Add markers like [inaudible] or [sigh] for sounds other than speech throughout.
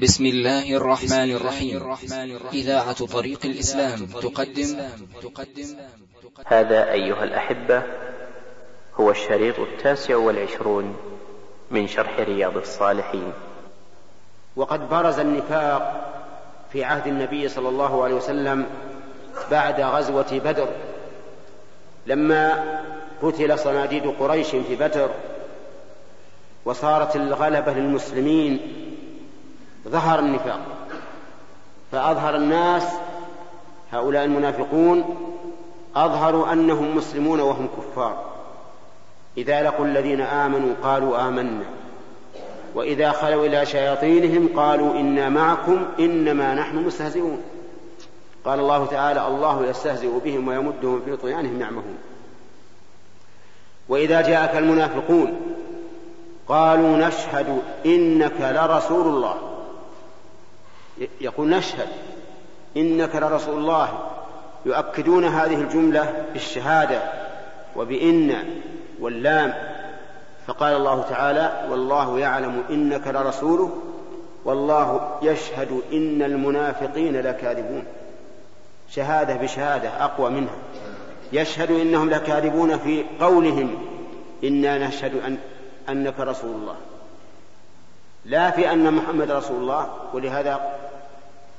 بسم الله الرحمن الرحيم. إذاعة طريق الإسلام تقدم. هذا أيها الأحبة هو الشريط التاسع والعشرون من شرح رياض الصالحين. وقد برز النفاق في عهد النبي صلى الله عليه وسلم بعد غزوة بدر. لما قتل صناديد قريش في بدر وصارت الغلبة للمسلمين ظهر النفاق. فأظهر الناس هؤلاء المنافقون أظهروا أنهم مسلمون وهم كفار. إذا لقوا الذين آمنوا قالوا آمنا. وإذا خلوا إلى شياطينهم قالوا إنا معكم إنما نحن مستهزئون. قال الله تعالى الله يستهزئ بهم ويمدهم في طغيانهم يعمهون. وإذا جاءك المنافقون قالوا نشهد إنك لرسول الله. يقول نشهد إنك لرسول الله. يؤكدون هذه الجملة بالشهادة وبإن واللام. فقال الله تعالى والله يعلم إنك لرسوله والله يشهد إن المنافقين لكاذبون. شهادة بشهادة أقوى منها. يشهد إنهم لكاذبون في قولهم إنا نشهد أن أنك رسول الله. لا في أن محمد رسول الله ولهذا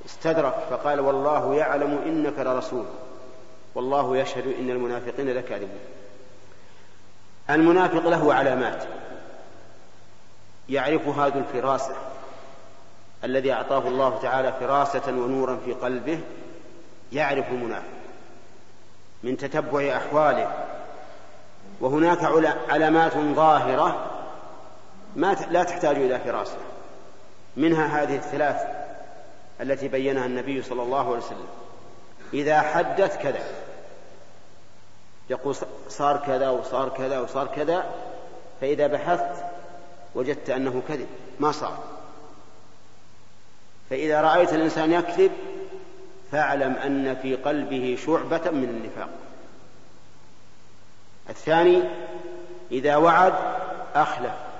استدرك فقال والله يعلم إنك لرسول والله يشهد إن المنافقين لكاذبون. المنافق له علامات يعرف هذه الفراسة الذي أعطاه الله تعالى فراسة ونورا في قلبه يعرف المنافق من تتبع أحواله. وهناك علامات ظاهرة ما لا تحتاج إلى فراسة. منها هذه الثلاث التي بينها النبي صلى الله عليه وسلم. إذا حدث كذا. يقول صار كذا وصار كذا وصار كذا. فإذا بحثت وجدت أنه كذب. ما صار. فإذا رأيت الإنسان يكذب فاعلم أن في قلبه شعبة من النفاق. الثاني إذا وعد أخلف.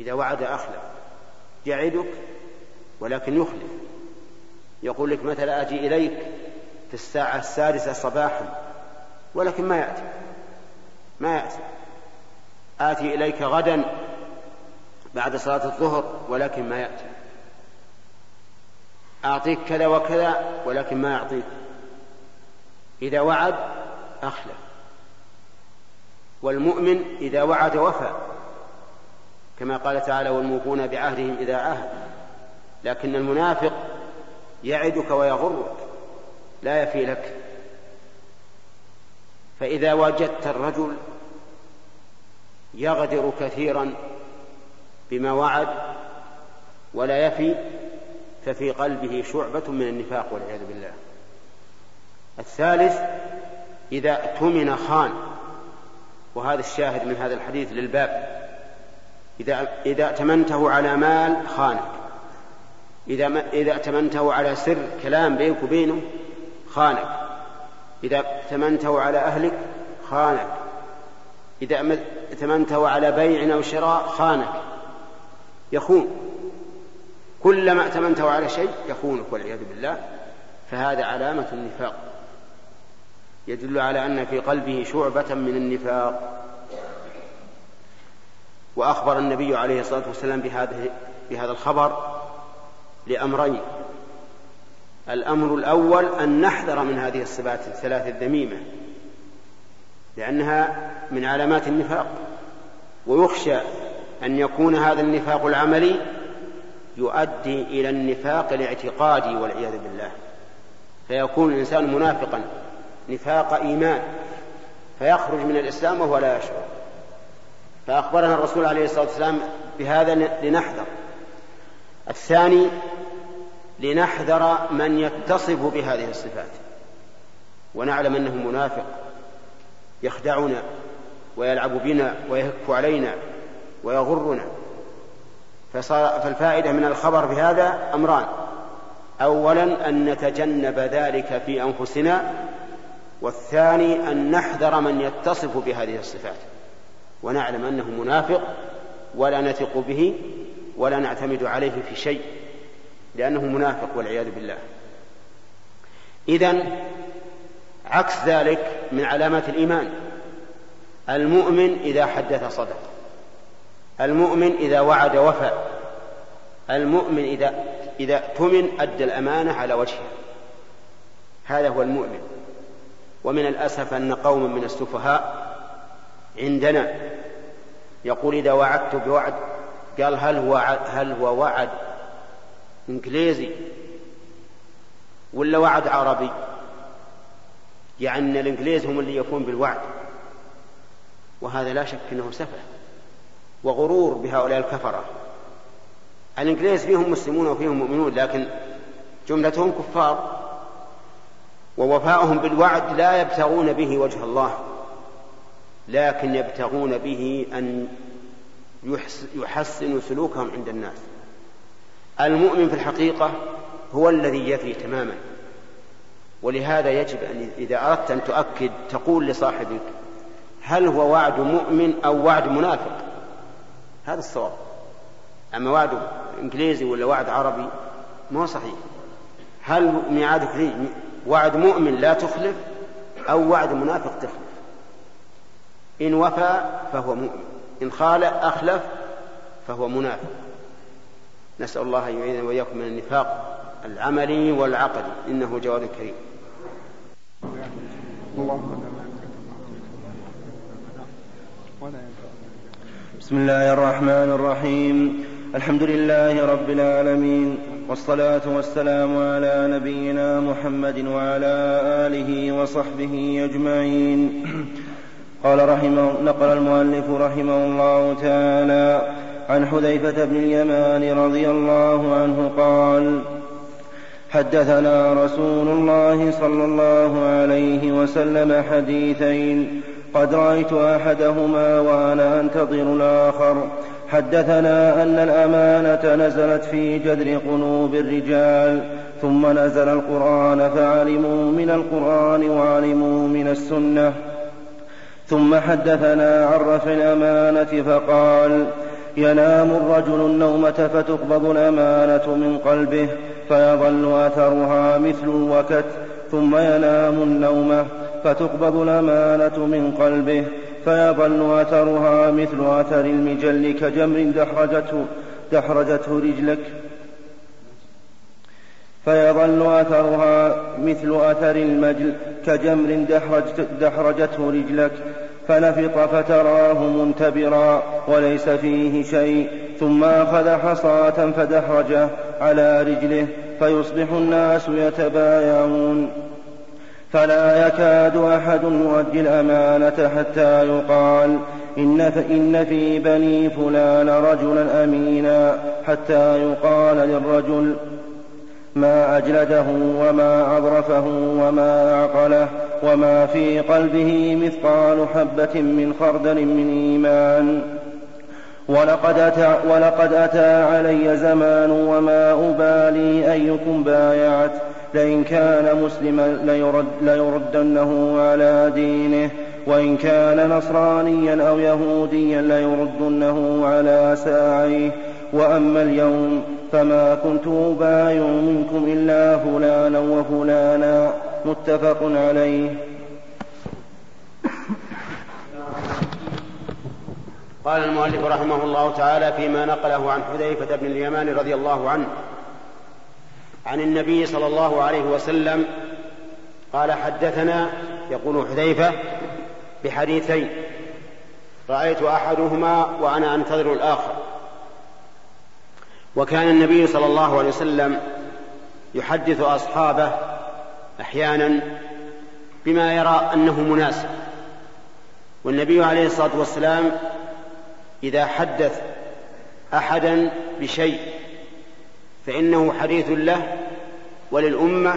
إذا وعد أخلف. يعدك ولكن يخلف. يقول لك مثلا آتي إليك في الساعة السادسة صباحا ولكن ما يأتي. ما يأتي. آتي إليك غدا بعد صلاة الظهر ولكن ما يأتي. أعطيك كذا وكذا ولكن ما يعطيك. إذا وعد أخلف. والمؤمن إذا وعد وفى. كما قال تعالى والموفون بعهدهم إذا عهد. لكن المنافق يعدك ويغرك لا يفي لك. فإذا وجدت الرجل يغدر كثيرا بما وعد ولا يفي ففي قلبه شعبة من النفاق والعياذ بالله. الثالث إذا اؤتمن خان وهذا الشاهد من هذا الحديث للباب. إذا إذا ائتمنته على مال خانك. إذا إذا ائتمنته على سر كلام بينك وبينه خانك. إذا ائتمنته على أهلك خانك. إذا ائتمنته على بيع أو شراء خانك. يخون. كلما ائتمنته على شيء يخونك والعياذ بالله. فهذا علامة النفاق. يدل على أن في قلبه شعبة من النفاق. وأخبر النبي عليه الصلاة والسلام بهذا بهذا الخبر لأمرين. الأمر الأول أن نحذر من هذه الصفات الثلاث الذميمة لأنها من علامات النفاق. ويخشى أن يكون هذا النفاق العملي يؤدي إلى النفاق الاعتقادي والعياذ بالله. فيكون الإنسان منافقا نفاق إيمان فيخرج من الإسلام وهو لا يشعر. فأخبرنا الرسول عليه الصلاة والسلام بهذا لنحذر. الثاني لنحذر من يتصف بهذه الصفات. ونعلم أنه منافق يخدعنا ويلعب بنا ويهك علينا ويغرنا. فصار فالفائدة من الخبر بهذا أمران. اولا أن نتجنب ذلك في أنفسنا والثاني أن نحذر من يتصف بهذه الصفات. ونعلم أنه منافق ولا نثق به ولا نعتمد عليه في شيء لأنه منافق والعياذ بالله. إذا عكس ذلك من علامات الإيمان المؤمن إذا حدث صدق المؤمن إذا وعد وفى المؤمن إذا إذا اؤتمن أدى الأمانة على وجهها هذا هو المؤمن. ومن الأسف أن قوما من السفهاء عندنا. يقول إذا وعدت بوعد قال هل هو هل هو وعد إنجليزي ولا وعد عربي؟ يعني الإنجليز هم اللي يكون بالوعد. وهذا لا شك أنه سفه وغرور بهؤلاء الكفرة. الإنجليز فيهم مسلمون وفيهم مؤمنون لكن جملتهم كفار. ووفاؤهم بالوعد لا يبتغون به وجه الله. لكن يبتغون به أن يحسنوا سلوكهم عند الناس. المؤمن في الحقيقة هو الذي يفي تماما. ولهذا يجب أن إذا أردت أن تؤكد تقول لصاحبك هل هو وعد مؤمن أو وعد منافق؟ هذا الصواب. أما وعد إنجليزي ولا وعد عربي ما هو صحيح. هل ميعادك لي وعد مؤمن لا تخلف أو وعد منافق تخلف؟ إن وفى فهو مؤمن. إن خال أخلف فهو منافق. نسأل الله أن يعيذنا وإياكم من النفاق العملي والعقدي إنه جواد كريم. بسم الله الرحمن الرحيم. الحمد لله رب العالمين والصلاة والسلام على نبينا محمد وعلى آله وصحبه أجمعين. قال رحمه نقل المؤلف رحمه الله تعالى عن حذيفة بن اليمان رضي الله عنه قال حدثنا رسول الله صلى الله عليه وسلم حديثين. قد رأيت أحدهما وأنا أنتظر الآخر. حدثنا أن الأمانة نزلت في جذر قلوب الرجال ثم نزل القرآن فعلموا من القرآن وعلموا من السنة. ثم حدثنا عن رفع الأمانة فقال ينام الرجل النومة فتقبض الأمانة من قلبه فيظل أثرها مثل الوكت ثم ينام النومة فتقبض الأمانة من قلبه فيظل أثرها مثل أثر المجل كجمر دحرجته دحرجته رجلك. فيظل أثرها مثل أثر المجل كجمر دحرجته رجلك فنفط فتراه منتبرا وليس فيه شيء ثم أخذ حصاة فدحرجه على رجله فيصبح الناس يتبايعون. فلا يكاد أحد يؤدي الأمانة حتى يقال إن, إن في بني فلان رجلا أمينا حتى يقال للرجل ما أجلده وما أظرفه وما أعقله وما في قلبه مثقال حبة من خردل من إيمان. ولقد أتى, ولقد أتى علي زمان وما أبالي أيكم بايعت. لئن كان مسلما ليرد ليردنه على دينه. وإن كان نصرانيا أو يهوديا ليردنه على ساعيه. وأما اليوم فما كنت أبايع منكم إلا فلانا وفلانا. متفق عليه. قال المؤلف رحمه الله تعالى فيما نقله عن حذيفة بن اليمان رضي الله عنه. عن النبي صلى الله عليه وسلم قال حدثنا يقول حذيفة بحديثين. رأيت أحدهما وأنا أنتظر الآخر. وكان النبي صلى الله عليه وسلم يحدث أصحابه أحيانا بما يرى أنه مناسب. والنبي عليه الصلاة والسلام إذا حدث أحدا بشيء فإنه حديث له وللأمة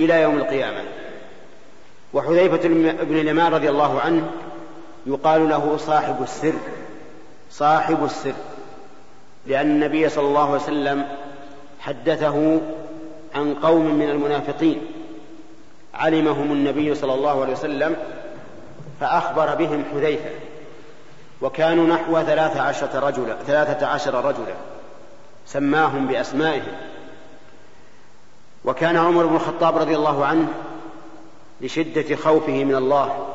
إلى يوم القيامة. وحذيفة بن اليمان رضي الله عنه يقال له صاحب السر صاحب السر. لأن النبي صلى الله عليه وسلم حدثه عن قوم من المنافقين. علمهم النبي صلى الله عليه وسلم فأخبر بهم حذيفة. وكانوا نحو ثلاثة عشرة رجلا ثلاثة عشر رجلا. سماهم بأسمائهم. وكان عمر بن الخطاب رضي الله عنه لشدة خوفه من الله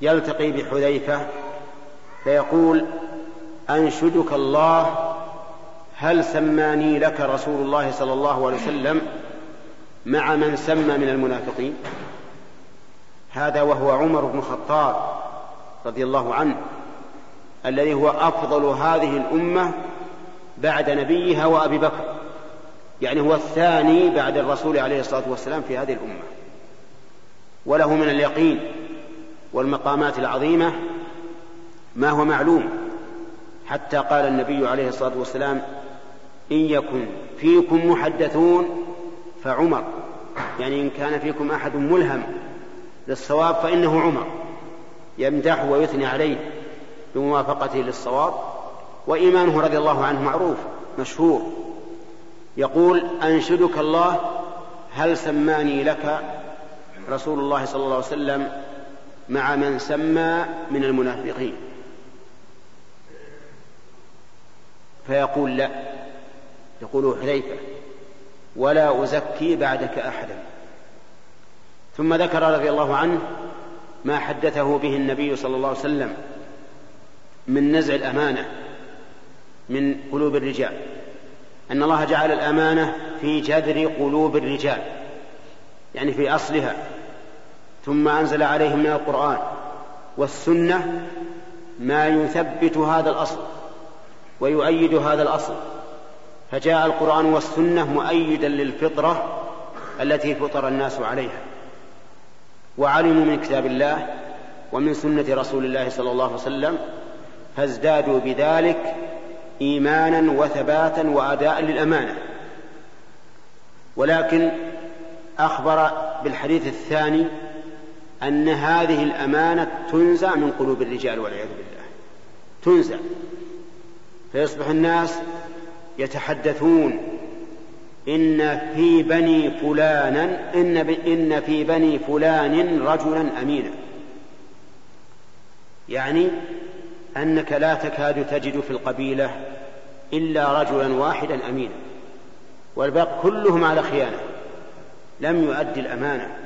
يلتقي بحذيفة فيقول أنشدك الله هل سماني لك رسول الله صلى الله عليه وسلم مع من سمى من المنافقين؟ هذا وهو عمر بن الخطاب رضي الله عنه الذي هو أفضل هذه الأمة بعد نبيها وأبي بكر يعني هو الثاني بعد الرسول عليه الصلاة والسلام في هذه الأمة. وله من اليقين والمقامات العظيمة ما هو معلوم. حتى قال النبي عليه الصلاة والسلام إن يكن فيكم محدثون فعمر. يعني إن كان فيكم أحد ملهم للصواب فإنه عمر. يمدح ويثني عليه بموافقته للصواب وإيمانه رضي الله عنه معروف مشهور. يقول أنشدك الله هل سماني لك رسول الله صلى الله عليه وسلم مع من سمى من المنافقين؟ فيقول لا. يقول حذيفة ولا أزكي بعدك أحدا. ثم ذكر رضي الله عنه ما حدثه به النبي صلى الله عليه وسلم من نزع الأمانة من قلوب الرجال. أن الله جعل الأمانة في جذر قلوب الرجال يعني في أصلها. ثم أنزل عليهم من القرآن والسنة ما يثبت هذا الأصل. ويؤيد هذا الأصل. فجاء القرآن والسنة مؤيدا للفطرة التي فطر الناس عليها. وعلموا من كتاب الله ومن سنة رسول الله صلى الله عليه وسلم فازدادوا بذلك إيمانا وثباتا وأداء للأمانة. ولكن أخبر بالحديث الثاني أن هذه الأمانة تنزع من قلوب الرجال والعياذ بالله. تنزع. فيصبح الناس يتحدثون إن في بني فلانا إن, إن في بني فلان رجلا أمينا. يعني أنك لا تكاد تجد في القبيلة إلا رجلا واحدا أمينا. والباقي كلهم على خيانة لم يؤدي الأمانة.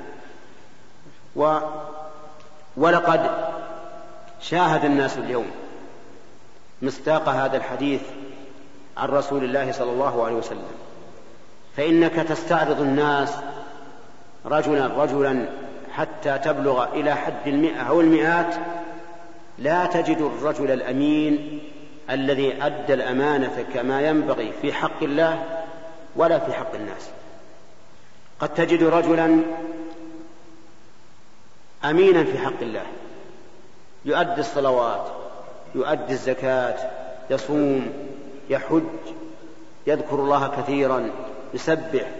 و ولقد شاهد الناس اليوم مصداق هذا الحديث عن رسول الله صلى الله عليه وسلم. فإنك تستعرض الناس رجلا رجلا حتى تبلغ إلى حد المئة أو المئات لا تجد الرجل الأمين الذي أدى الأمانة كما ينبغي في حق الله ولا في حق الناس. قد تجد رجلا أمينا في حق الله يؤدي الصلوات يؤدي الزكاة يصوم يحج يذكر الله كثيرا يسبح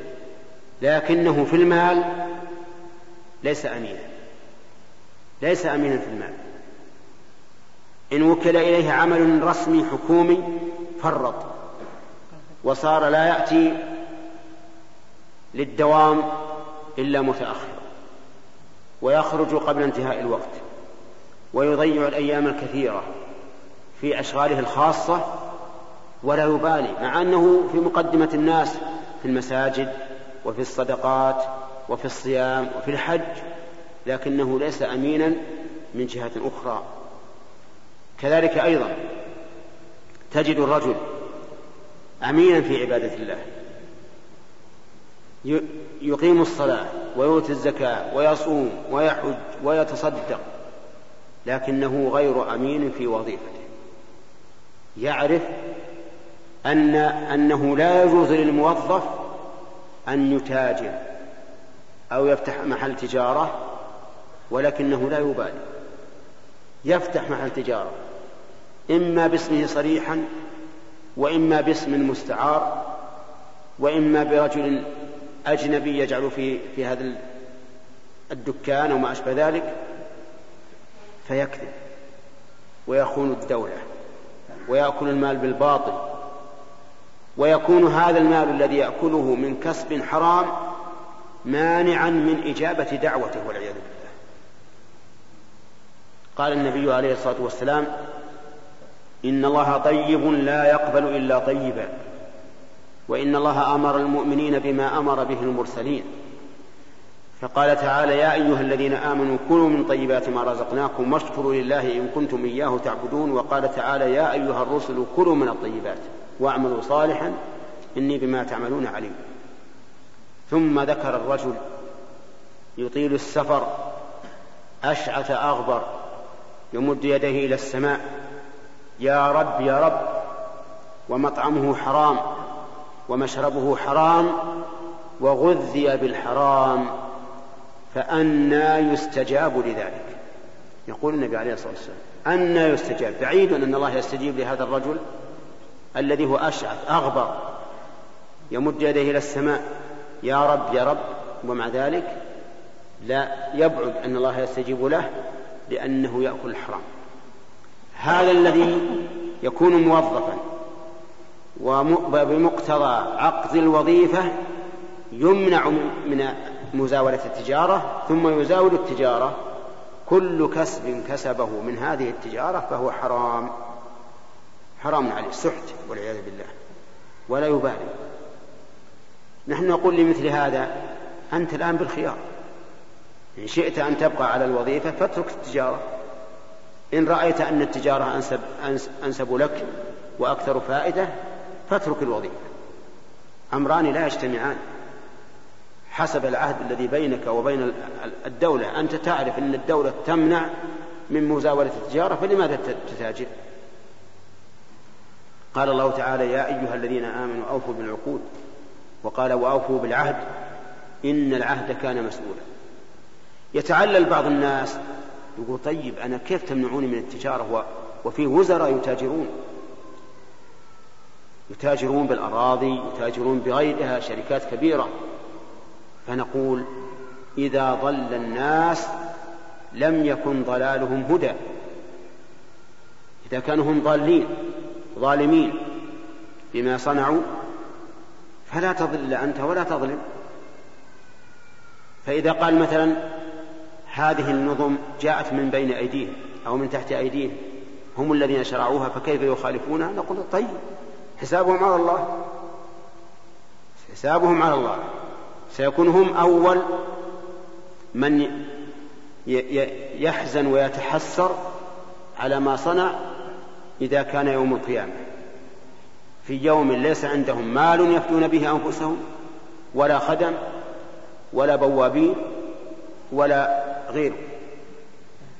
لكنه في المال ليس أمينا. ليس أمينا في المال. إن وكل إليه عمل رسمي حكومي فرط وصار لا يأتي للدوام إلا متأخرا ويخرج قبل انتهاء الوقت ويضيع الأيام الكثيرة. في أشغاله الخاصة ولا يبالي مع أنه في مقدمة الناس في المساجد وفي الصدقات وفي الصيام وفي الحج لكنه ليس أمينا من جهة أخرى. كذلك أيضا تجد الرجل أمينا في عبادة الله يقيم الصلاة ويؤتي الزكاة ويصوم ويحج ويتصدق لكنه غير أمين في وظيفته. يعرف أن أنه لا يجوز للموظف أن يتاجر أو يفتح محل تجارة ولكنه لا يبالي. يفتح محل تجارة إما باسمه صريحا وإما باسم مستعار وإما برجل أجنبي يجعل في في هذا الدكان أو ما أشبه ذلك فيكذب ويخون الدولة. ويأكل المال بالباطل. ويكون هذا المال الذي يأكله من كسب حرام مانعا من إجابة دعوته والعياذ بالله. قال النبي عليه الصلاة والسلام إن الله طيب لا يقبل إلا طيبا. وإن الله أمر المؤمنين بما أمر به المرسلين. فقال تعالى يا أيها الذين آمنوا كلوا من طيبات ما رزقناكم واشكروا لله إن كنتم إياه تعبدون. وقال تعالى يا أيها الرسل كلوا من الطيبات واعملوا صالحا إني بما تعملون عليم. ثم ذكر الرجل يطيل السفر أشعث أغبر يمد يديه إلى السماء يا رب يا رب ومطعمه حرام ومشربه حرام وغذي بالحرام. فأنى يستجاب لذلك. يقول النبي عليه الصلاة والسلام أنى يستجاب. بعيد أن الله يستجيب لهذا الرجل الذي هو أشعث أغبر. يمد يديه إلى السماء يا رب يا رب. ومع ذلك لا يبعد أن الله يستجيب له لأنه يأكل الحرام. هذا الذي يكون موظفا وبمقتضى عقد الوظيفة يمنع من مزاولة التجارة ثم يزاول التجارة. كل كسب كسبه من هذه التجارة فهو حرام. حرام عليه السحت والعياذ بالله. ولا يبالي. نحن نقول لمثل هذا أنت الآن بالخيار. إن شئت أن تبقى على الوظيفة فاترك التجارة. إن رأيت أن التجارة أنسب, أنسب لك وأكثر فائدة فاترك الوظيفة. أمران لا يجتمعان. حسب العهد الذي بينك وبين الدولة. أنت تعرف أن الدولة تمنع من مزاولة التجارة فلماذا تتاجر؟ قال الله تعالى يا أيها الذين آمنوا أوفوا بالعقود. وقال وأوفوا بالعهد إن العهد كان مسؤولا. يتعلل بعض الناس يقول طيب أنا كيف تمنعوني من التجارة؟ وفي وزراء يتاجرون. يتاجرون بالأراضي يتاجرون بغيرها شركات كبيرة. فنقول إذا ضل الناس لم يكن ضلالهم هدى. إذا كانوا هم ضالين ظالمين بما صنعوا فلا تضل أنت ولا تظلم. فإذا قال مثلا هذه النظم جاءت من بين أيديهم أو من تحت أيديهم هم الذين شرعوها فكيف يخالفونها؟ نقول طيب حسابهم على الله. حسابهم على الله. سيكون هم أول من يحزن ويتحسر على ما صنع إذا كان يوم القيامة. في يوم ليس عندهم مال يفدون به أنفسهم ولا خدم ولا بوابين ولا غيره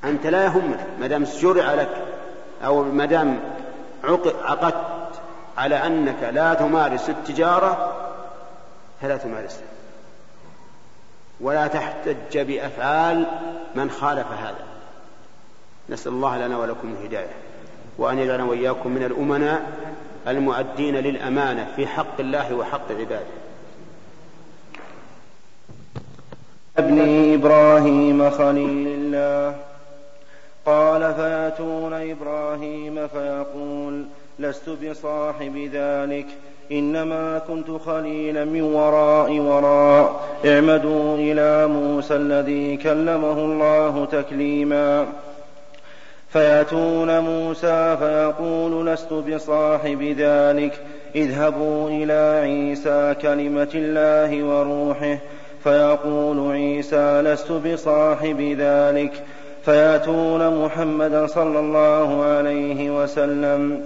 أنت لا يهمك ما دام شرع لك أو ما دام عقدت على أنك لا تمارس التجارة فلا تمارسها. ولا تحتج بأفعال من خالف هذا. نسأل الله لنا ولكم الهداية وأن يجعلنا وإياكم من الأمناء المؤدين للأمانة في حق الله وحق عباده. ابن إبراهيم خليل الله. قال فيأتون إبراهيم فيقول لست بصاحب ذلك إنما كنت خليلا من وراء وراء. اعمدوا إلى موسى الذي كلمه الله تكليما. فيأتون موسى فيقول لست بصاحب ذلك. اذهبوا إلى عيسى كلمة الله وروحه. فيقول عيسى لست بصاحب ذلك. فيأتون محمدا صلى الله عليه وسلم.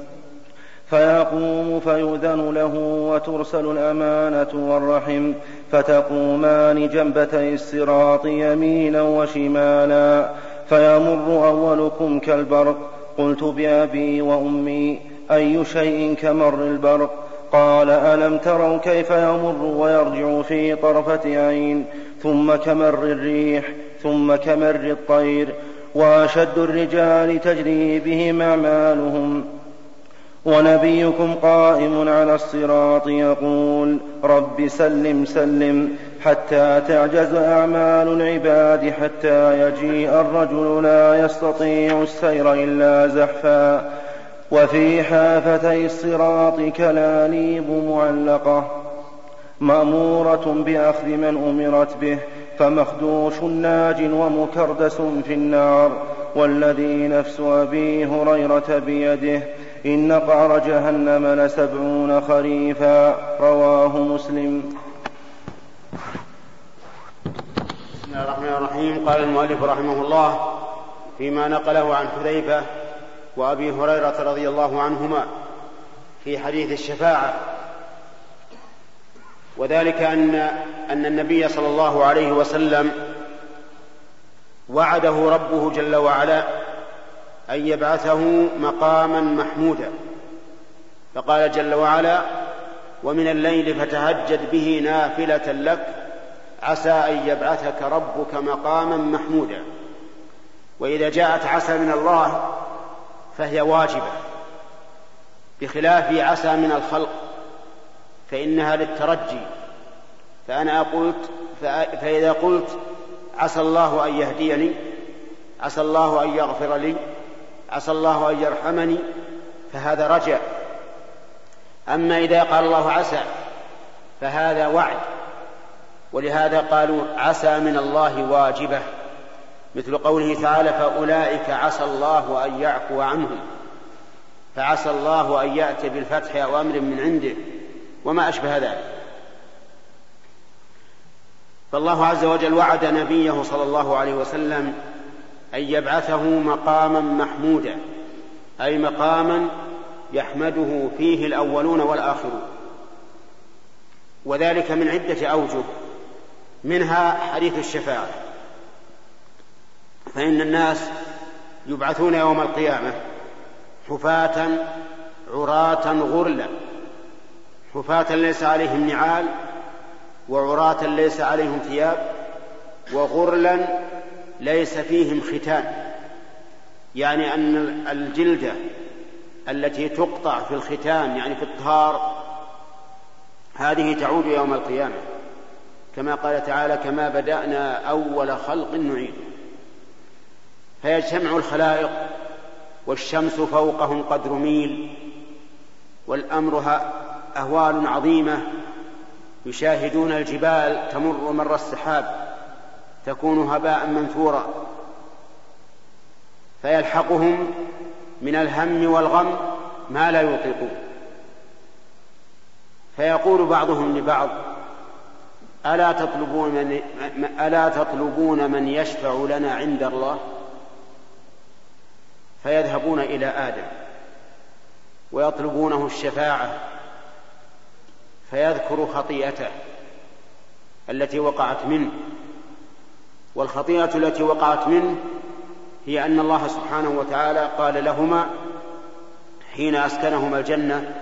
فيقوم فيؤذن له وترسل الأمانة والرحم فتقومان جنبتي الصراط يمينا وشمالا فيمر أولكم كالبرق قلت بأبي وأمي أي شيء كمر البرق قال ألم تروا كيف يمر ويرجع في طرفة عين ثم كمر الريح ثم كمر الطير وأشد الرجال تجري بهم أعمالهم ونبيكم قائم على الصراط يقول رب سلم سلم حتى تعجز أعمال العباد حتى يجيء الرجل لا يستطيع السير إلا زحفا وفي حافتي الصراط كلاليب معلقة مأمورة بأخذ من أمرت به فمخدوش ناج ومكردس في النار والذي نفس أبي هريرة بيده إن قعر جهنم لسبعون خريفا. رواه مسلم. بسم الله الرحمن الرحيم. قال المؤلف رحمه الله فيما نقله عن حذيفة وأبي هريرة رضي الله عنهما في حديث الشفاعة. وذلك أن أن النبي صلى الله عليه وسلم وعده ربه جل وعلا أن يبعثه مقاما محمودا. فقال جل وعلا ومن الليل فتهجد به نافلة لك عسى أن يبعثك ربك مقاما محمودا. وإذا جاءت عسى من الله فهي واجبة. بخلاف عسى من الخلق فإنها للترجي. فأنا قلت فإذا قلت عسى الله أن يهديني عسى الله أن يغفر لي عسى الله أن يرحمني فهذا رجاء أما إذا قال الله عسى فهذا وعد. ولهذا قالوا عسى من الله واجبة. مثل قوله تعالى فأولئك عسى الله أن يعفو عنهم. فعسى الله أن يأتي بالفتح أو أمر من عنده. وما أشبه ذلك. فالله عز وجل وعد نبيه صلى الله عليه وسلم أن يبعثه مقاما محمودا أي مقاما يحمده فيه الأولون والآخرون. وذلك من عدة أوجه منها حديث الشفاعة. فإن الناس يبعثون يوم القيامة حفاة عراة غرلا حفاة ليس عليهم نعال وعراة ليس عليهم ثياب وغرلا ليس فيهم ختان. يعني أن الجلدة التي تقطع في الختان يعني في الطهار هذه تعود يوم القيامة. كما قال تعالى كما بدأنا أول خلق نعيد فيجتمع الخلائق والشمس فوقهم قدر ميل والأمر أهوال عظيمة. يشاهدون الجبال تمر مر السحاب. تكون هباء منثورا فيلحقهم من الهم والغم ما لا يطيقون فيقول بعضهم لبعض ألا تطلبون من ألا تطلبون من يشفع لنا عند الله؟ فيذهبون إلى آدم ويطلبونه الشفاعة فيذكر خطيئته التي وقعت منه. والخطيئة التي وقعت منه هي أن الله سبحانه وتعالى قال لهما حين أسكنهما الجنة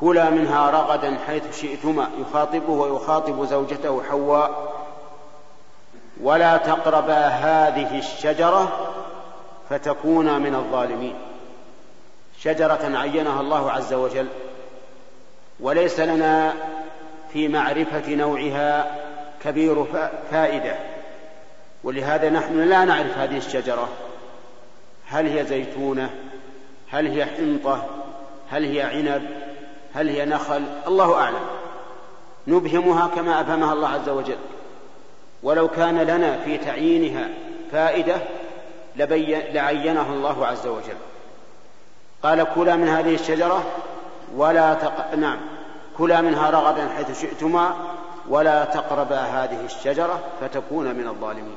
كلا منها رغدا حيث شئتما يخاطبه ويخاطب زوجته حواء ولا تقربا هذه الشجرة فتكونا من الظالمين. شجرة عينها الله عز وجل وليس لنا في معرفة نوعها كبير فائدة. ولهذا نحن لا نعرف هذه الشجرة. هل هي زيتونة؟ هل هي حنطة؟ هل هي عنب؟ هل هي نخل؟ الله أعلم. نبهمها كما أبهمها الله عز وجل. ولو كان لنا في تعيينها فائدة لعينها الله عز وجل. قال كلا من هذه الشجرة ولا تق... نعم. كلا منها رغدا حيث شئتما ولا تقربا هذه الشجرة فتكون من الظالمين.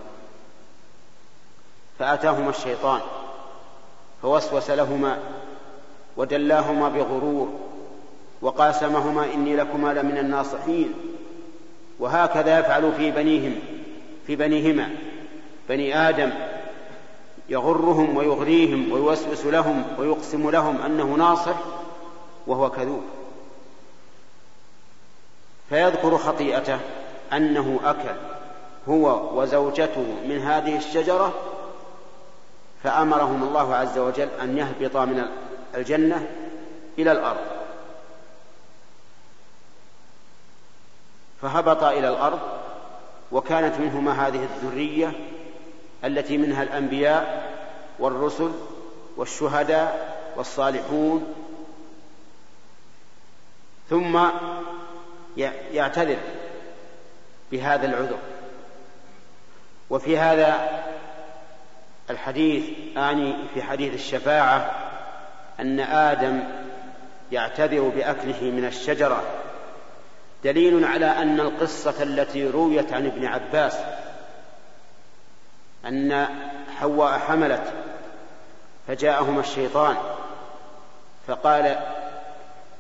فأتاهما الشيطان فوسوس لهما ودلاهما بغرور وقاسمهما إني لكما لمن الناصحين. وهكذا يفعل في بنيهم في بنيهما بني آدم يغرهم ويغريهم ويوسوس لهم ويقسم لهم أنه ناصح وهو كذوب. فيذكر خطيئته أنه أكل هو وزوجته من هذه الشجرة فأمرهم الله عز وجل أن يهبطا من الجنة إلى الأرض. فهبطا إلى الأرض وكانت منهما هذه الذرية التي منها الأنبياء والرسل والشهداء والصالحون. ثم يعتذر بهذا العذر. وفي هذا الحديث آني في حديث الشفاعة أن آدم يعتذر بأكله من الشجرة. دليل على أن القصة التي رويت عن ابن عباس أن حواء حملت فجاءهما الشيطان فقال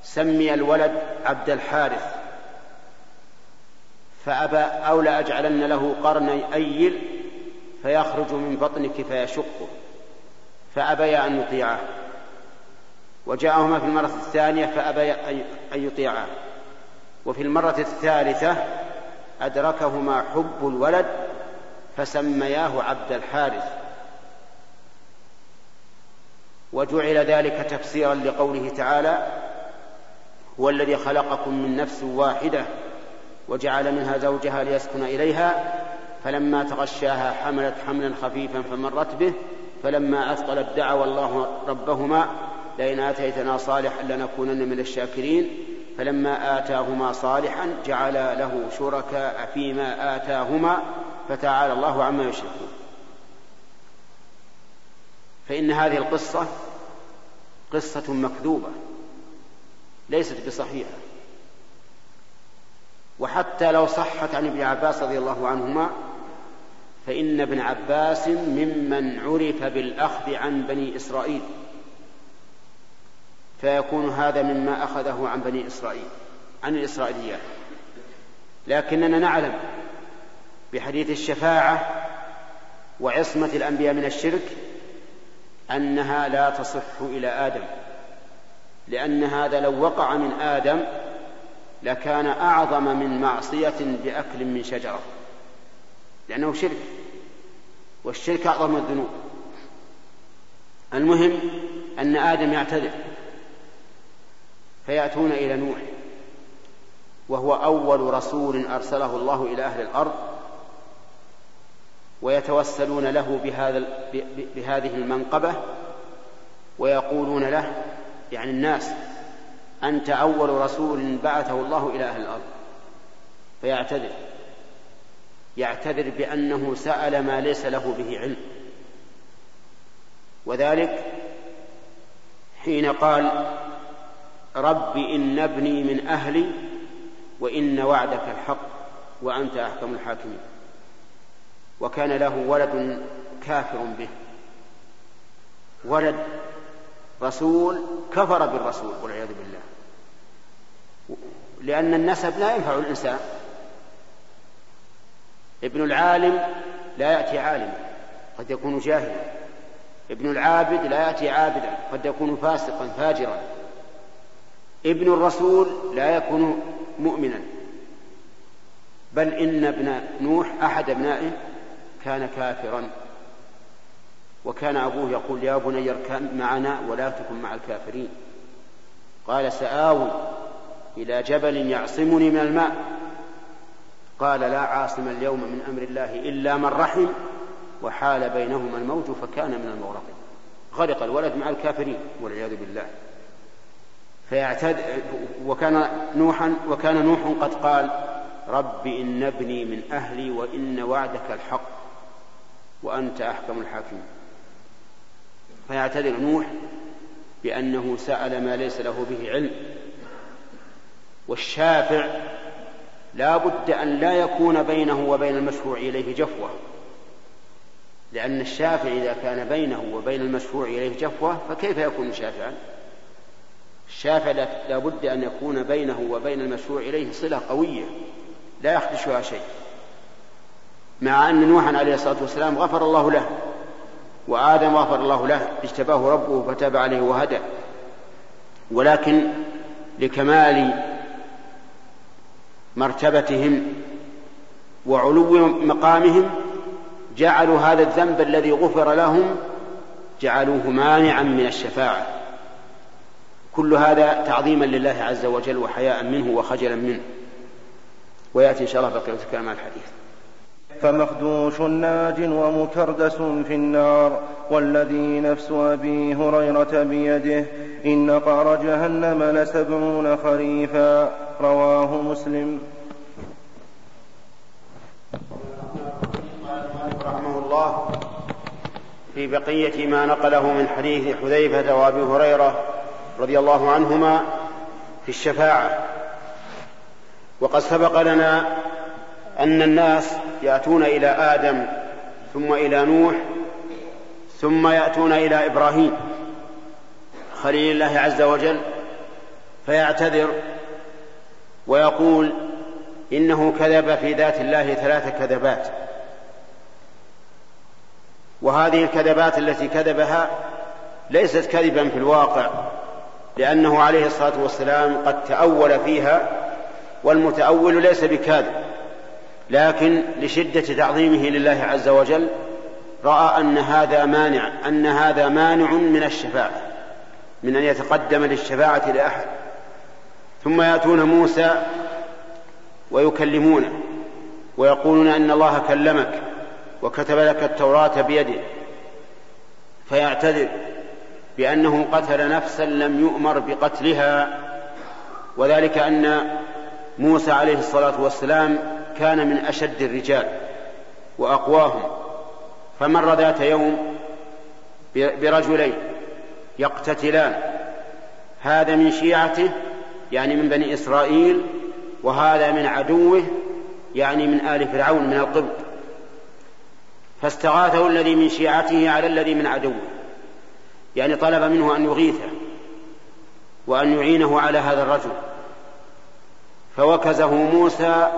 سمي الولد عبد الحارث. فأبى أو لأجعلن له قرني أيل فيخرج من بطنك فيشقه فأبيا أن يطيعاه وجاءهما في المرة الثانية فأبيا أن يطيعاه. وفي المرة الثالثة أدركهما حب الولد فسمياه عبد الحارث. وجعل ذلك تفسيرا لقوله تعالى هو الذي خلقكم من نفس واحدة وجعل منها زوجها ليسكن إليها فلما تغشاها حملت حملا خفيفا فمرت به فلما أثقلت دعوا الله ربهما لئن آتيتنا صالحا لنكونن من الشاكرين. فلما آتاهما صالحا جعل له شركاء فيما آتاهما فتعالى الله عما يشركون. فإن هذه القصة قصة مكذوبة ليست بصحيحة. وحتى لو صحت عن ابن عباس رضي الله عنهما فإن ابن عباس ممن عرف بالأخذ عن بني إسرائيل. فيكون هذا مما أخذه عن بني إسرائيل عن الإسرائيليات. لكننا نعلم بحديث الشفاعة وعصمة الأنبياء من الشرك أنها لا تصح إلى آدم. لأن هذا لو وقع من آدم لكان أعظم من معصية بأكل من شجرة. لأنه شرك. والشرك أعظم الذنوب. المهم أن آدم يعتذر. فيأتون إلى نوح. وهو أول رسول أرسله الله إلى أهل الأرض. ويتوسلون له بهذا بهذه المنقبة. ويقولون له يعني الناس أنت أول رسول بعثه الله إلى أهل الأرض. فيعتذر. يعتذر بأنه سأل ما ليس له به علم. وذلك حين قال رب إن ابني من أهلي وإن وعدك الحق وأنت أحكم الحاكمين. وكان له ولد كافر به. ولد رسول كفر بالرسول والعياذ بالله. لأن النسب لا ينفع الإنسان ابن العالم لا يأتي عالما قد يكون جاهلا. ابن العابد لا يأتي عابدا قد يكون فاسقا فاجرا. ابن الرسول لا يكون مؤمنا. بل إن ابن نوح أحد أبنائه كان كافرا. وكان أبوه يقول يا بني اركب معنا ولا تكن مع الكافرين. قال سآوي إلى جبل يعصمني من الماء. قال لا عاصم اليوم من أمر الله إلا من رحم وحال بينهما الموت فكان من المغرقين. غرق الولد مع الكافرين والعياذ بالله. فيعتد وكان نوحا وكان نوح قد قال رب إن ابني من أهلي وإن وعدك الحق وأنت أحكم الحاكمين. فيعتذر نوح بأنه سأل ما ليس له به علم. والشافع لا بد أن لا يكون بينه وبين المشفوع إليه جفوة. لأن الشافع إذا كان بينه وبين المشفوع إليه جفوة فكيف يكون شافعا؟ الشافع لا بد أن يكون بينه وبين المشفوع إليه صلة قوية لا يخدشها شيء. مع أن نوحا عليه الصلاة والسلام غفر الله له وآدم غفر الله له اجتباه ربه فتاب عليه وهدى. ولكن لكمال مرتبتهم وعلو مقامهم جعلوا هذا الذنب الذي غفر لهم جعلوه مانعا من الشفاعة. كل هذا تعظيما لله عز وجل وحياء منه وخجلا منه. ويأتي إن شاء الله بقية الكلام على الحديث. فمخدوش ناج ومكردس في النار والذي نفس أبي هريرة بيده إن قعر جهنم لسبعون خريفا. رواه مسلم. رحمه الله. في بقية ما نقله من حديث حذيفة وأبي هريرة رضي الله عنهما في الشفاعة. وقد سبق لنا أن الناس يأتون إلى آدم ثم إلى نوح ثم يأتون إلى إبراهيم خليل الله عز وجل فيعتذر ويقول إنه كذب في ذات الله ثلاث كذبات. وهذه الكذبات التي كذبها ليست كذبا في الواقع لأنه عليه الصلاة والسلام قد تأول فيها والمتأول ليس بكاذب لكن لشدة تعظيمه لله عز وجل رأى أن هذا مانع أن هذا مانع من الشفاعة من أن يتقدم للشفاعة لأحد. ثم يأتون موسى ويكلمونه ويقولون أن الله كلمك وكتب لك التوراة بيده فيعتذر بأنه قتل نفسا لم يؤمر بقتلها وذلك أن موسى عليه الصلاة والسلام كان من أشد الرجال وأقواهم فمر ذات يوم برجلين يقتتلان هذا من شيعته يعني من بني إسرائيل وهذا من عدوه يعني من آل فرعون من القبط. فاستغاثه الذي من شيعته على الذي من عدوه. يعني طلب منه أن يغيثه وأن يعينه على هذا الرجل. فوكزه موسى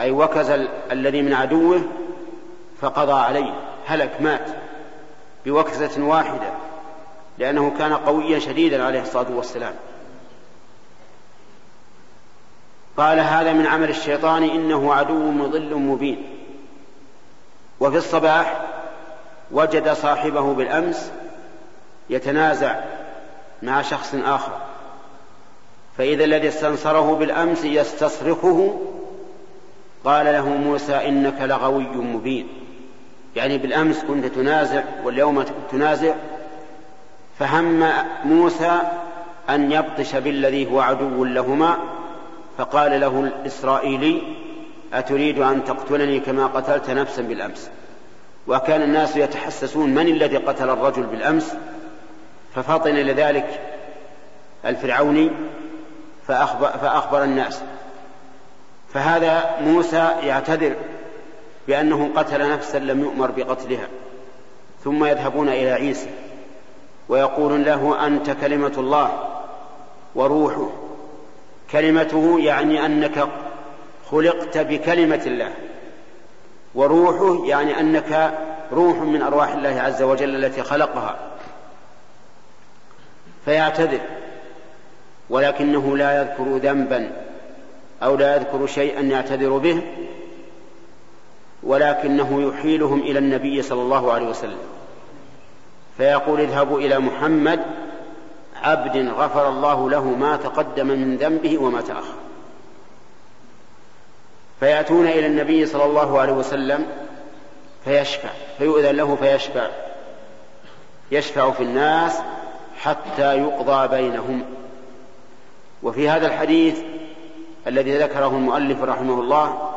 أي وكز الذي من عدوه فقضى عليه. هلك مات بوكزة واحدة لأنه كان قويا شديدا عليه الصلاة والسلام. قال هذا من عمل الشيطان إنه عدو مضل مبين. وفي الصباح وجد صاحبه بالأمس يتنازع مع شخص آخر. فإذا الذي استنصره بالأمس يستصرخه قال له موسى إنك لغوي مبين. يعني بالأمس كنت تنازع واليوم تنازع. فهم موسى أن يبطش بالذي هو عدو لهما فقال له الإسرائيلي أتريد أن تقتلني كما قتلت نفسا بالأمس؟ وكان الناس يتحسسون من الذي قتل الرجل بالأمس؟ ففطن لذلك الفرعوني فأخبر, فأخبر الناس. فهذا موسى يعتذر بأنه قتل نفسا لم يؤمر بقتلها ثم يذهبون إلى عيسى ويقول له أنت كلمة الله وروحه. كلمته يعني أنك خلقت بكلمة الله وروحه يعني أنك روح من أرواح الله عز وجل التي خلقها فيعتذر ولكنه لا يذكر ذنبا أو لا يذكر شيئا يعتذر به ولكنه يحيلهم إلى النبي صلى الله عليه وسلم فيقول اذهبوا إلى محمد عبد غفر الله له ما تقدم من ذنبه وما تأخر. فيأتون إلى النبي صلى الله عليه وسلم فيشفع فيؤذن له فيشفع. يشفع في الناس حتى يقضى بينهم. وفي هذا الحديث الذي ذكره المؤلف رحمه الله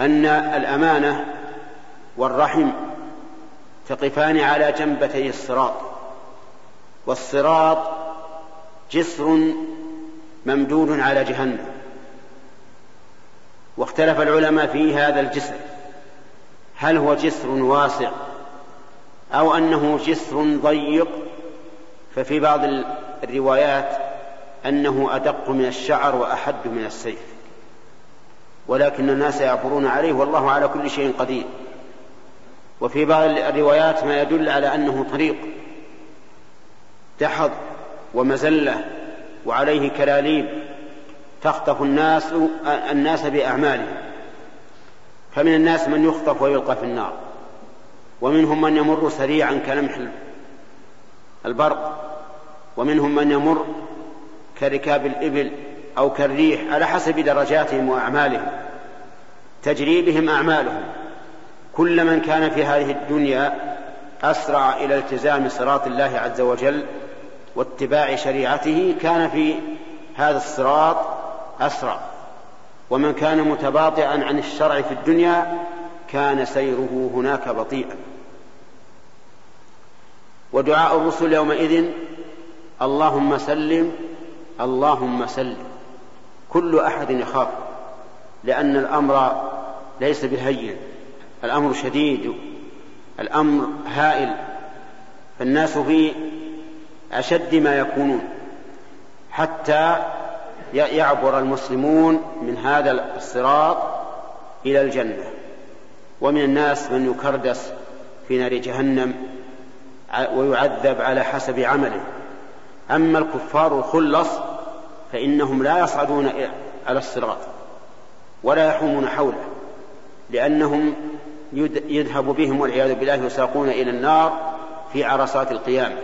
أن الأمانة والرحم تقفان على جنبتي الصراط. والصراط جسر ممدود على جهنم. واختلف العلماء في هذا الجسر. هل هو جسر واسع أو أنه جسر ضيق؟ ففي بعض الروايات أنه أدق من الشعر وأحد من السيف. ولكن الناس يعبرون عليه والله على كل شيء قدير. وفي بعض الروايات ما يدل على أنه طريق. دحض ومزلة وعليه كلاليب تخطف الناس الناس بأعمالهم. فمن الناس من يخطف ويلقى في النار ومنهم من يمر سريعا كلمح البرق ومنهم من يمر كركاب الإبل أو كالريح على حسب درجاتهم وأعمالهم تجري بهم أعمالهم. كل من كان في هذه الدنيا أسرع إلى التزام صراط الله عز وجل واتباع شريعته كان في هذا الصراط أسرع. ومن كان متباطئا عن الشرع في الدنيا كان سيره هناك بطيئا. ودعاء الرسل يومئذ اللهم سلم اللهم سلم. كل أحد يخاف لأن الأمر ليس بهين. الأمر شديد الأمر هائل. فالناس في أشد ما يكونون. حتى يعبر المسلمون من هذا الصراط إلى الجنة. ومن الناس من يكردس في نار جهنم ويعذب على حسب عمله. أما الكفار الخلص فإنهم لا يصعدون على الصراط ولا يحومون حوله لأنهم يذهب بهم والعياذ بالله يساقون إلى النار في عرصات القيامة.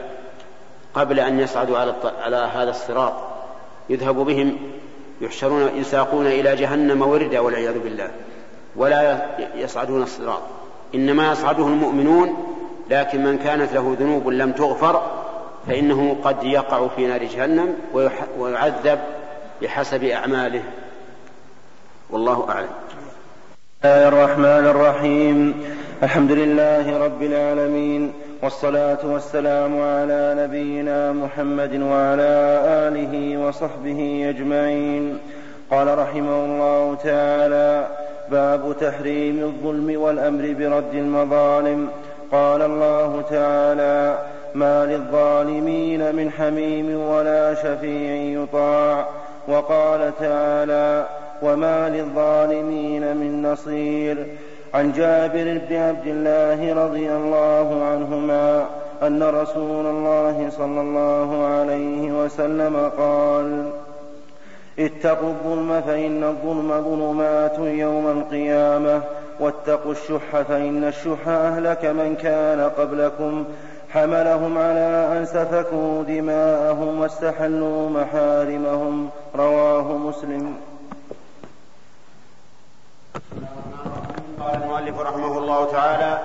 قبل أن يصعدوا على, على هذا الصراط. يذهب بهم يحشرون يساقون إلى جهنم وردا والعياذ بالله. ولا يصعدون الصراط. إنما يصعده المؤمنون لكن من كانت له ذنوب لم تغفر فإنه قد يقع في نار جهنم ويعذب بحسب أعماله. والله أعلم. بسم الله الرحمن الرحيم. الحمد لله رب العالمين. والصلاة والسلام على نبينا محمد وعلى آله وصحبه أجمعين. قال رحمه الله تعالى باب تحريم الظلم والأمر برد المظالم. قال الله تعالى ما للظالمين من حميم ولا شفيع يطاع. وقال تعالى وما للظالمين من نصير. عن جابر بن عبد الله رضي الله عنهما أن رسول الله صلى الله عليه وسلم قال اتقوا الظلم فإن الظلم ظلمات يوم القيامة واتقوا الشح فإن الشح أهلك من كان قبلكم حملهم على أن سفكوا دماءهم واستحلوا محارمهم رواه مسلم. قال المؤلف رحمه الله تعالى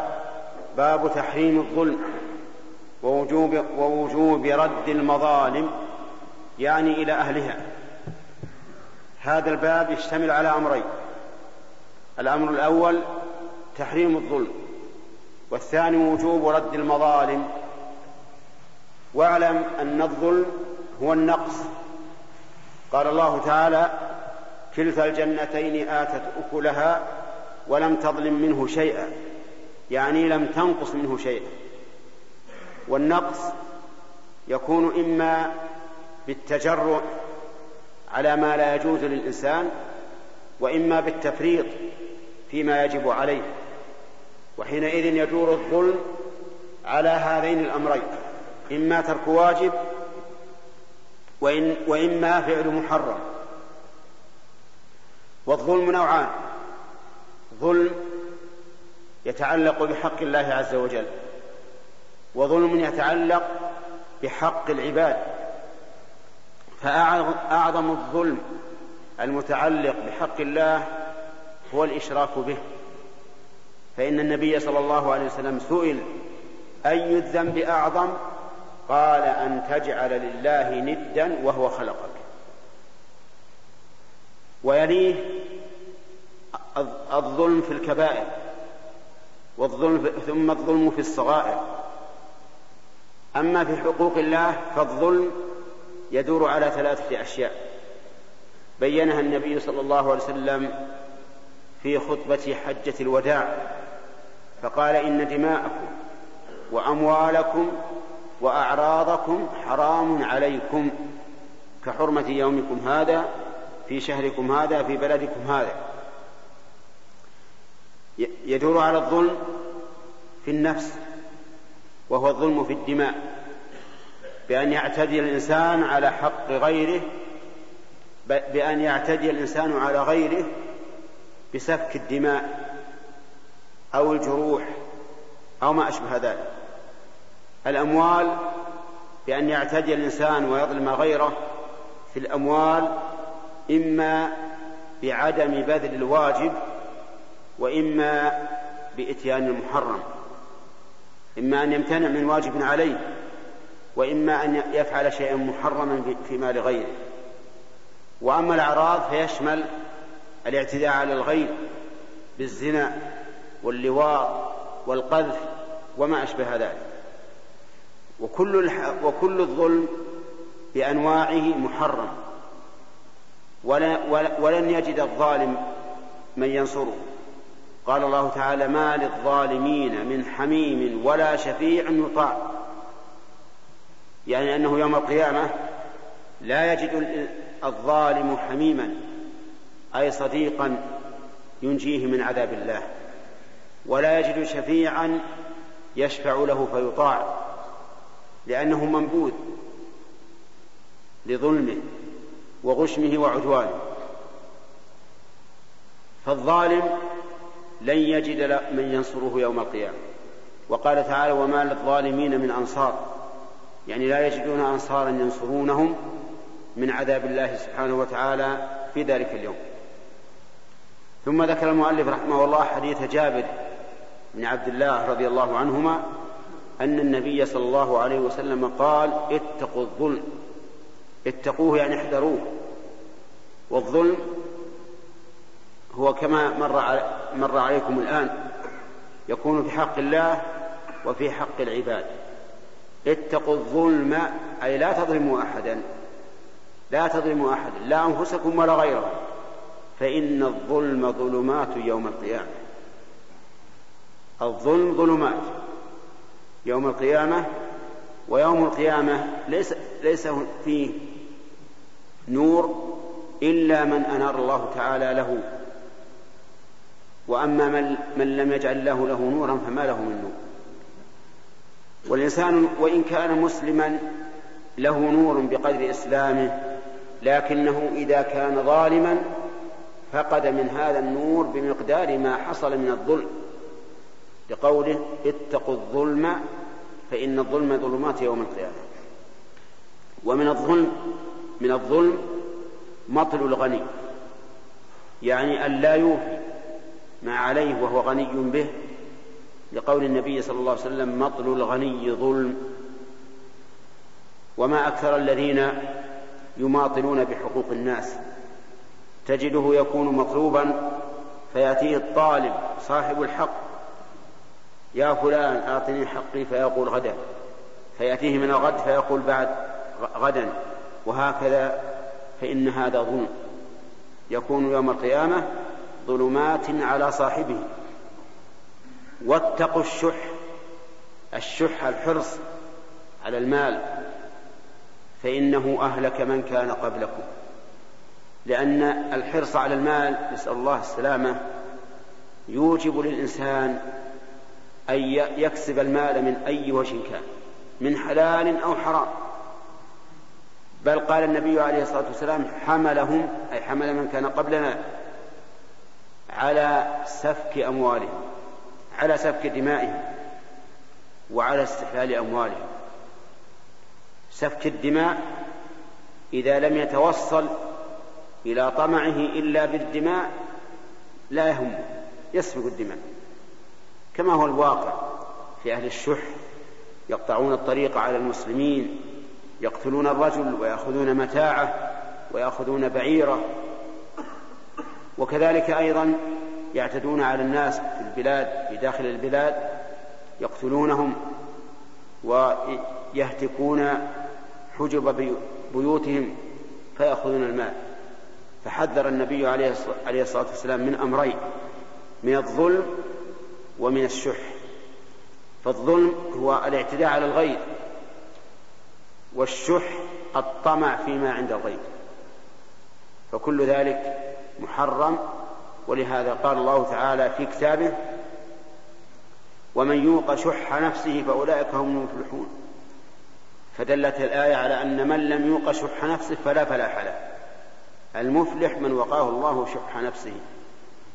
باب تحريم الظلم ووجوب, ووجوب رد المظالم يعني إلى أهلها. هذا الباب يشتمل على أمرين الأمر الأول تحريم الظلم والثاني وجوب رد المظالم. واعلم أن الظلم هو النقص. قال الله تعالى كلتا الجنتين آتت أكلها ولم تظلم منه شيئا يعني لم تنقص منه شيئا. والنقص يكون إما بالتجرع على ما لا يجوز للإنسان وإما بالتفريط فيما يجب عليه. وحينئذ يدور الظلم على هذين الأمرين إما ترك واجب وإن وإما فعل محرم. والظلم نوعان. ظلم يتعلق بحق الله عز وجل وظلم يتعلق بحق العباد. فأعظم الظلم المتعلق بحق الله هو الإشراك به. فإن النبي صلى الله عليه وسلم سئل أي الذنب أعظم؟ قال أن تجعل لله ندا وهو خلقك. ويليه الظلم في الكبائر والظلم ثم الظلم في الصغائر. أما في حقوق الله فالظلم يدور على ثلاثة أشياء. بينها النبي صلى الله عليه وسلم في خطبة حجة الوداع فقال إن دماءكم وأموالكم وأعراضكم حرام عليكم كحرمة يومكم هذا في شهركم هذا في بلدكم هذا. يدور على الظلم في النفس وهو الظلم في الدماء. بأن يعتدي الإنسان على حق غيره بأن يعتدي الإنسان على غيره بسفك الدماء أو الجروح أو ما أشبه ذلك. الأموال بأن يعتدي الإنسان ويظلم غيره في الأموال إما بعدم بذل الواجب وإما بإتيان المحرم إما أن يمتنع من واجب عليه وإما أن يفعل شيئا محرما في مال غيره. وأما الأعراض فيشمل الاعتداء على الغير بالزنا واللواط والقذف وما أشبه ذلك. وكل وكل الظلم بأنواعه محرم. ولن يجد الظالم من ينصره. قال الله تعالى ما للظالمين من حميم ولا شفيع يطاع. يعني أنه يوم القيامة لا يجد الظالم حميما أي صديقا ينجيه من عذاب الله ولا يجد شفيعا يشفع له فيطاع لأنه منبوذ لظلمه وغشمه وعدوانه. فالظالم لن يجد من ينصره يوم القيامة. وقال تعالى وما للظالمين من أنصار. يعني لا يجدون أنصارا ينصرونهم من عذاب الله سبحانه وتعالى في ذلك اليوم. ثم ذكر المؤلف رحمه الله حديث جابر بن عبد الله رضي الله عنهما أن النبي صلى الله عليه وسلم قال اتقوا الظلم. اتقوه يعني احذروه. والظلم هو كما مر مر عليكم الآن يكون في حق الله وفي حق العباد. اتقوا الظلم أي لا تظلموا أحدا لا تظلموا أحدا لا أنفسكم ولا غيرهم فإن الظلم ظلمات يوم القيامة. الظلم ظلمات يوم القيامة ويوم القيامة ليس ليس فيه نور إلا من أنار الله تعالى له. وأما من, من لم يجعل الله له نورا فما له من نور. والإنسان وإن كان مسلما له نور بقدر إسلامه لكنه إذا كان ظالما فقد من هذا النور بمقدار ما حصل من الظلم. لقوله اتقوا الظلم فإن الظلم ظلمات يوم القيامة. ومن الظلم من الظلم مطل الغني يعني أن لا يوفي ما عليه وهو غني به لقول النبي صلى الله عليه وسلم مطل الغني ظلم. وما أكثر الذين يماطلون بحقوق الناس. تجده يكون مطلوبا فيأتيه الطالب صاحب الحق. يا فلان أعطني حقي فيقول غدا. فيأتيه من الغد فيقول بعد غدا. وهكذا فإن هذا ظلم. يكون يوم القيامة ظلمات على صاحبه. واتقوا الشح الشح الحرص على المال فإنه أهلك من كان قبلكم. لأن الحرص على المال نسأل الله السلامة يوجب للإنسان أن يكسب المال من أي وجه كان من حلال أو حرام. بل قال النبي عليه الصلاة والسلام حملهم أي حمل من كان قبلنا على سفك أموالهم على سفك دمائهم وعلى استحلال أموالهم. سفك الدماء إذا لم يتوصل إلى طمعه إلا بالدماء لا يهم يسفك الدماء. كما هو الواقع في أهل الشح يقطعون الطريق على المسلمين يقتلون الرجل ويأخذون متاعه ويأخذون بعيره وكذلك أيضا يعتدون على الناس في البلاد في داخل البلاد يقتلونهم ويهتكون حجب بيوتهم فيأخذون المال. فحذر النبي عليه الصلاة والسلام من أمرين من الظلم ومن الشح. فالظلم هو الاعتداء على الغير والشح الطمع فيما عند الغير. فكل ذلك محرم ولهذا قال الله تعالى في كتابه ومن يوق شح نفسه فأولئك هم المفلحون. فدلت الآية على أن من لم يوق شح نفسه فلا فلاح له. المفلح من وقاه الله شح نفسه.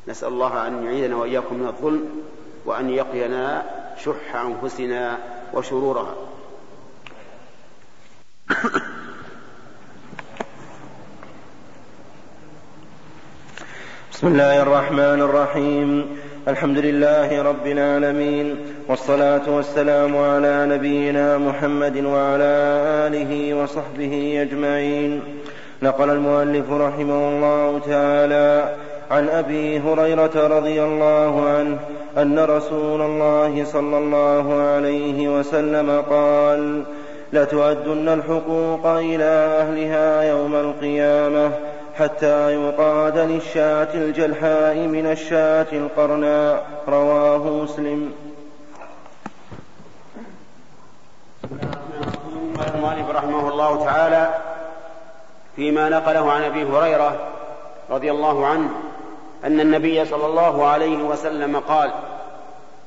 نسأل الله أن يعيذنا وإياكم من الظلم وأن يقينا شح أنفسنا وشرورها. بسم الله الرحمن الرحيم. الحمد لله رب العالمين والصلاة والسلام على نبينا محمد وعلى آله وصحبه أجمعين. نقل المؤلف رحمه الله تعالى عن أبي هريرة رضي الله عنه أن رسول الله صلى الله عليه وسلم قال لتؤدن الحقوق إلى أهلها يوم القيامة حتى يقاد للشاة الجلحاء من الشاة القرناء. رواه مسلم. المؤلف رحمه الله تعالى فيما نقله عن أبي هريرة رضي الله عنه أن النبي صلى الله عليه وسلم قال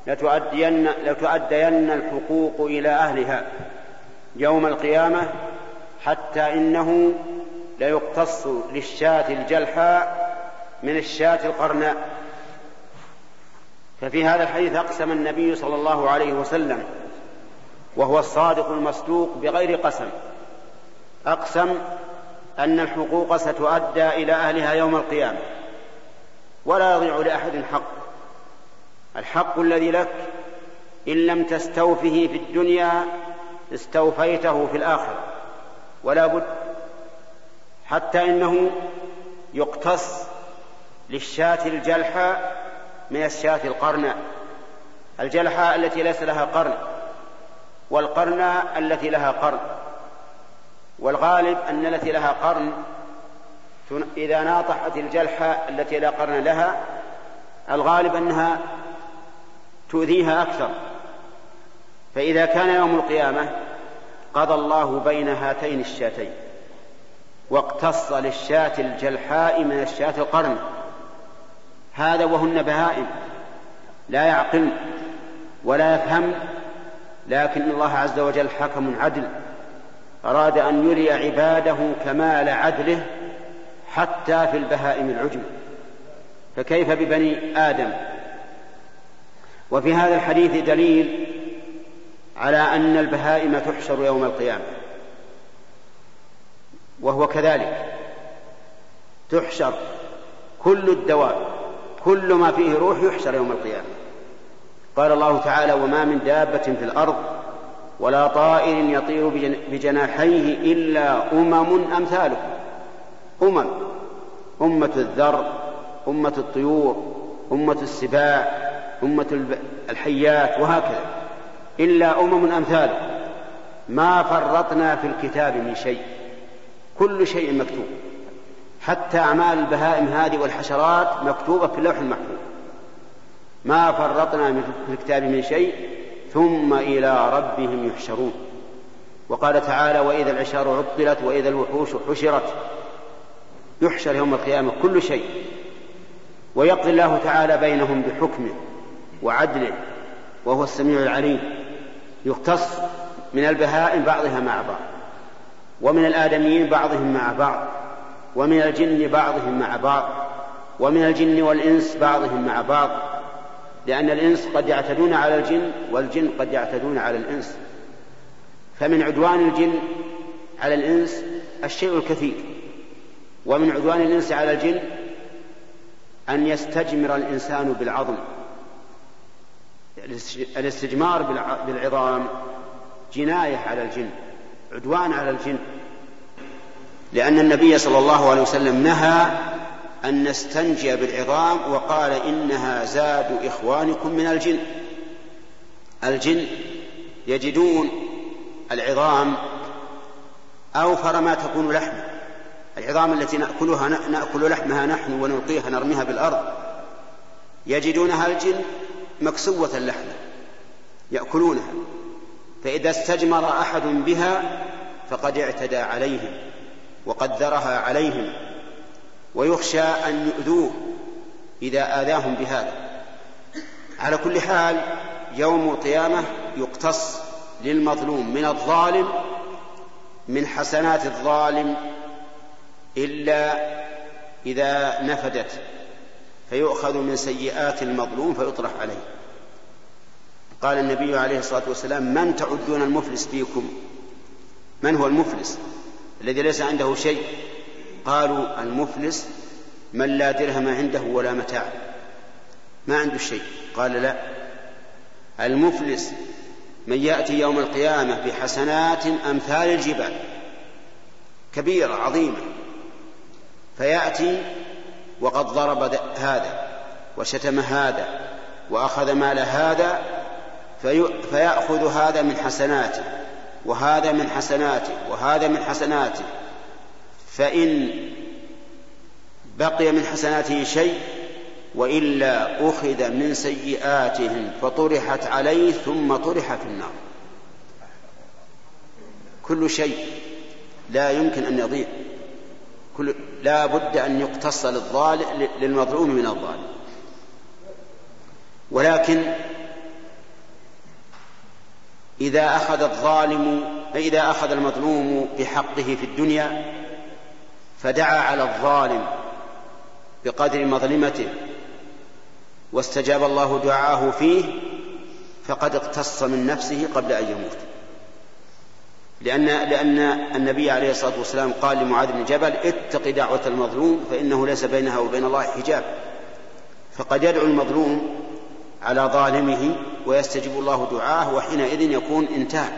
لتؤدين, لتؤدين الحقوق إلى أهلها يوم القيامة حتى إنه ليقتص للشاة الجلحاء من الشاة القرناء. ففي هذا الحديث أقسم النبي صلى الله عليه وسلم وهو الصادق المصدوق بغير قسم. أقسم أن الحقوق ستؤدى إلى أهلها يوم القيامة ولا يضيع لأحد حق الحق الذي لك إن لم تستوفه في الدنيا استوفيته في الآخرة ولا بد حتى إنه يقتص للشاة الجلحاء من الشاة القرناء الجلحاء التي ليس لها قرن والقرناء التي لها قرن. والغالب أن التي لها قرن إذا ناطحت الجلحة التي لا قرن لها الغالب أنها تؤذيها أكثر. فإذا كان يوم القيامة قضى الله بين هاتين الشاتين. واقتص للشاة الجلحاء من الشاة القرن. هذا وهن بهائم. لا يعقل ولا يفهم لكن الله عز وجل حكم عدل. أراد أن يري عباده كمال عدله حتى في البهائم العجم. فكيف ببني آدم؟ وفي هذا الحديث دليل على أن البهائم تحشر يوم القيامة. وهو كذلك. تحشر كل الدواب كل ما فيه روح يحشر يوم القيامة. قال الله تعالى وما من دابة في الأرض ولا طائر يطير بجناحيه إلا أمم أمثالكم. أمم أمة الذر أمة الطيور أمة السباع أمة الحيات وهكذا. إلا أمم أمثالكم. ما فرطنا في الكتاب من شيء. كل شيء مكتوب. حتى أعمال البهائم هذه والحشرات مكتوبة في اللوح المحفوظ. ما فرطنا في الكتاب من شيء ثم إلى ربهم يحشرون. وقال تعالى وإذا العشار عطلت وإذا الوحوش حشرت يحشر يوم القيامة كل شيء. ويقضي الله تعالى بينهم بحكمه وعدله وهو السميع العليم. يختص من البهائم بعضها مع بعض. ومن الآدميين بعضهم مع بعض ومن الجن بعضهم مع بعض ومن الجن والإنس بعضهم مع بعض لأن الإنس قد يعتدون على الجن والجن قد يعتدون على الإنس. فمن عدوان الجن على الإنس الشيء الكثير ومن عدوان الإنس على الجن أن يستجمر الإنسان بالعظم الاستجمار بالعظام جناية على الجن. عدوان على الجن. لأن النبي صلى الله عليه وسلم نهى أن نستنجي بالعظام وقال إنها زاد إخوانكم من الجن. الجن يجدون العظام أوفر ما تكون لحما العظام التي نأكلها نأكل لحمها نحن ونلقيها نرميها بالأرض. يجدونها الجن مكسوة اللحم. يأكلونها. فإذا استجمر أحد بها فقد اعتدى عليهم وقدرها عليهم ويخشى أن يؤذوه إذا آذاهم بهذا. على كل حال يوم القيامة يقتص للمظلوم من الظالم من حسنات الظالم إلا إذا نفدت فيؤخذ من سيئات المظلوم فيطرح عليه. قال النبي عليه الصلاة والسلام من تعدون المفلس فيكم؟ من هو المفلس؟ الذي ليس عنده شيء. قالوا المفلس من لا درهم عنده ولا متاع. ما عنده شيء. قال لا. المفلس من يأتي يوم القيامة بحسنات أمثال الجبال. كبيرة عظيمة. فيأتي وقد ضرب هذا وشتم هذا وأخذ مال هذا في فيأخذ هذا من حسناته وهذا من حسناته وهذا من حسناته. فإن بقي من حسناته شيء وإلا أخذ من سيئاتهم فطرحت عليه ثم طرح في النار. كل شيء لا يمكن أن يضيع. كل لا بد أن يقتص للظالم للمظلوم من الظالم. ولكن إذا أخذ الظالم إذا أخذ المظلوم بحقه في الدنيا فدعا على الظالم بقدر مظلمته واستجاب الله دعاءه فيه فقد اقتص من نفسه قبل أن يموت. لأن لأن النبي عليه الصلاة والسلام قال لمعاذ بن جبل اتق دعوة المظلوم فإنه ليس بينها وبين الله حجاب. فقد يدعو المظلوم على ظالمه ويستجيب الله دعاه وحينئذ يكون انتهى.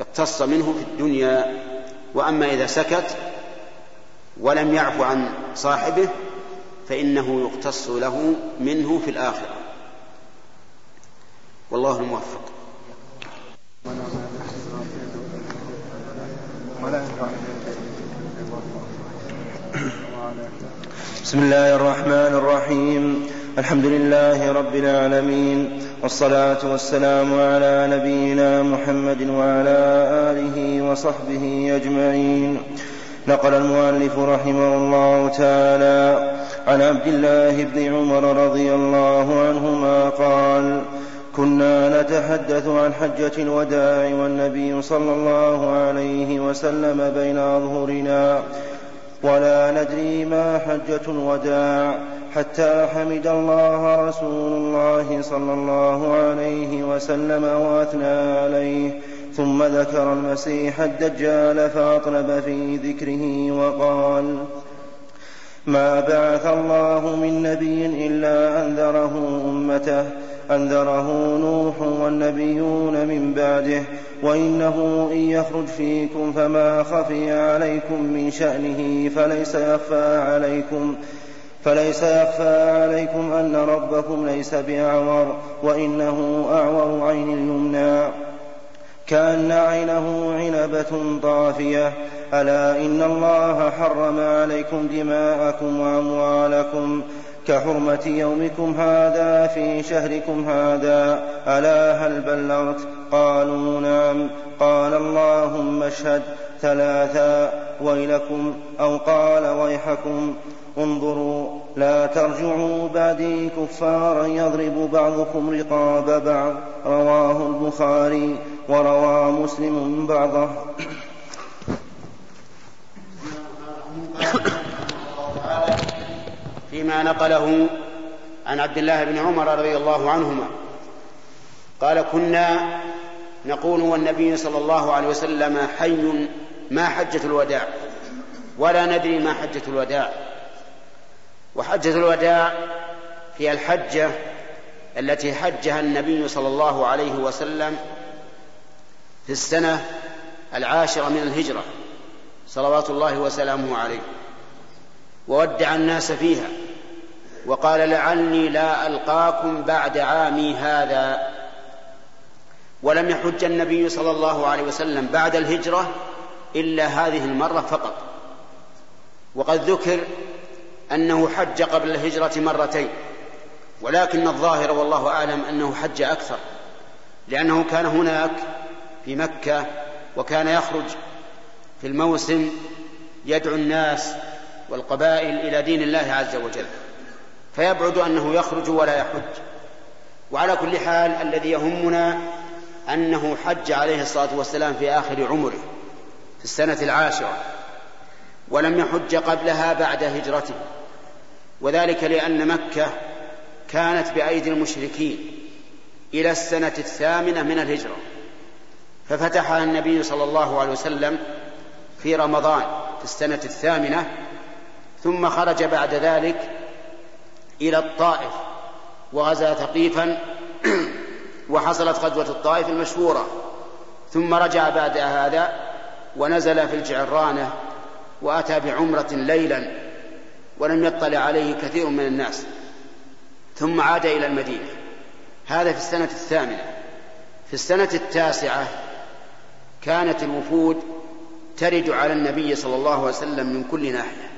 اقتص منه في الدنيا. وأما إذا سكت ولم يعفو عن صاحبه فإنه يقتص له منه في الآخرة. والله الموفق. بسم الله الرحمن الرحيم. الحمد لله رب العالمين والصلاة والسلام على نبينا محمد وعلى آله وصحبه أجمعين. نقل المؤلف رحمه الله تعالى عن عبد الله بن عمر رضي الله عنهما قال كنا نتحدث عن حجة الوداع والنبي صلى الله عليه وسلم بين أظهرنا ولا ندري ما حجة الوداع حتى حمد الله رسول الله صلى الله عليه وسلم وأثنى عليه. ثم ذكر المسيح الدجال فأطلب في ذكره وقال ما بعث الله من نبي إلا أنذره أمته. أنذره نوح والنبيون من بعده وإنه إن يخرج فيكم فما خفي عليكم من شأنه فليس يخفى عليكم فليس يخفى عليكم أن ربكم ليس بأعور وإنه أعور عين اليمنى. كأن عينه عنبة طافية. ألا إن الله حرم عليكم دماءكم وأموالكم. كحرمة يومكم هذا في شهركم هذا ألا هل بلغت قالوا نعم قال اللهم اشهد ثلاثا ويلكم أو قال ويحكم انظروا لا ترجعوا بعدي كفارا يضرب بعضكم رقاب بعض رواه البخاري وروى مسلم بعضه فيما نقله عن عبد الله بن عمر رضي الله عنهما. قال كنا نقول والنبي صلى الله عليه وسلم حي ما حجة الوداع ولا ندري ما حجة الوداع. وحجة الوداع هي الحجة التي حجها النبي صلى الله عليه وسلم في السنة العاشرة من الهجرة صلوات الله وسلامه عليه. وودع الناس فيها. وقال لعلي لا ألقاكم بعد عامي هذا. ولم يحج النبي صلى الله عليه وسلم بعد الهجرة إلا هذه المرة فقط. وقد ذكر أنه حج قبل الهجرة مرتين ولكن الظاهر والله أعلم أنه حج أكثر لأنه كان هناك في مكة وكان يخرج في الموسم يدعو الناس والقبائل إلى دين الله عز وجل فيبعد أنه يخرج ولا يحج. وعلى كل حال الذي يهمنا أنه حج عليه الصلاة والسلام في آخر عمره في السنة العاشرة ولم يحج قبلها بعد هجرته. وذلك لأن مكة كانت بأيدي المشركين إلى السنة الثامنة من الهجرة. ففتحها النبي صلى الله عليه وسلم في رمضان في السنة الثامنة ثم خرج بعد ذلك إلى الطائف وغزا ثقيفا [clears throat] وحصلت غزوة الطائف المشهورة. ثم رجع بعد هذا ونزل في الجعرانة وأتى بعمرة ليلا ولم يطلع عليه كثير من الناس. ثم عاد إلى المدينة. هذا في السنة الثامنة. في السنة التاسعة كانت الوفود ترد على النبي صلى الله عليه وسلم من كل ناحية.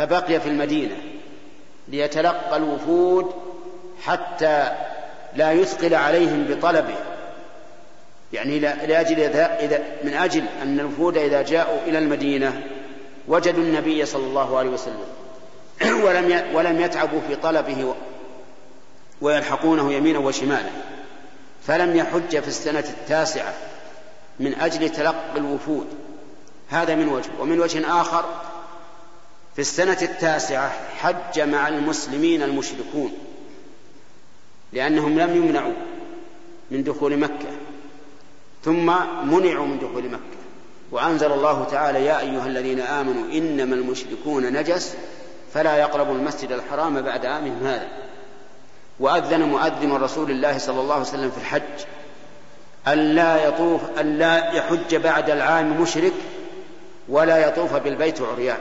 فبقي في المدينة ليتلقى الوفود حتى لا يثقل عليهم بطلبه. يعني لأجل إذا من أجل أن الوفود إذا جاءوا إلى المدينة وجدوا النبي صلى الله عليه وسلم [clears throat] ولم ولم يتعبوا في طلبه ويلحقونه يمينا وشمالا. فلم يحج في السنة التاسعة من أجل تلقي الوفود. هذا من وجه. ومن وجه آخر في السنة التاسعة حج مع المسلمين المشركون لأنهم لم يمنعوا من دخول مكة ثم منعوا من دخول مكة. وأنزل الله تعالى يا أيها الذين آمنوا إنما المشركون نجس فلا يقربوا المسجد الحرام بعد عامهم هذا. وأذن مؤذن رسول الله صلى الله عليه وسلم في الحج ألا يطوف ألا يحج بعد العام مشرك ولا يطوف بالبيت عريان.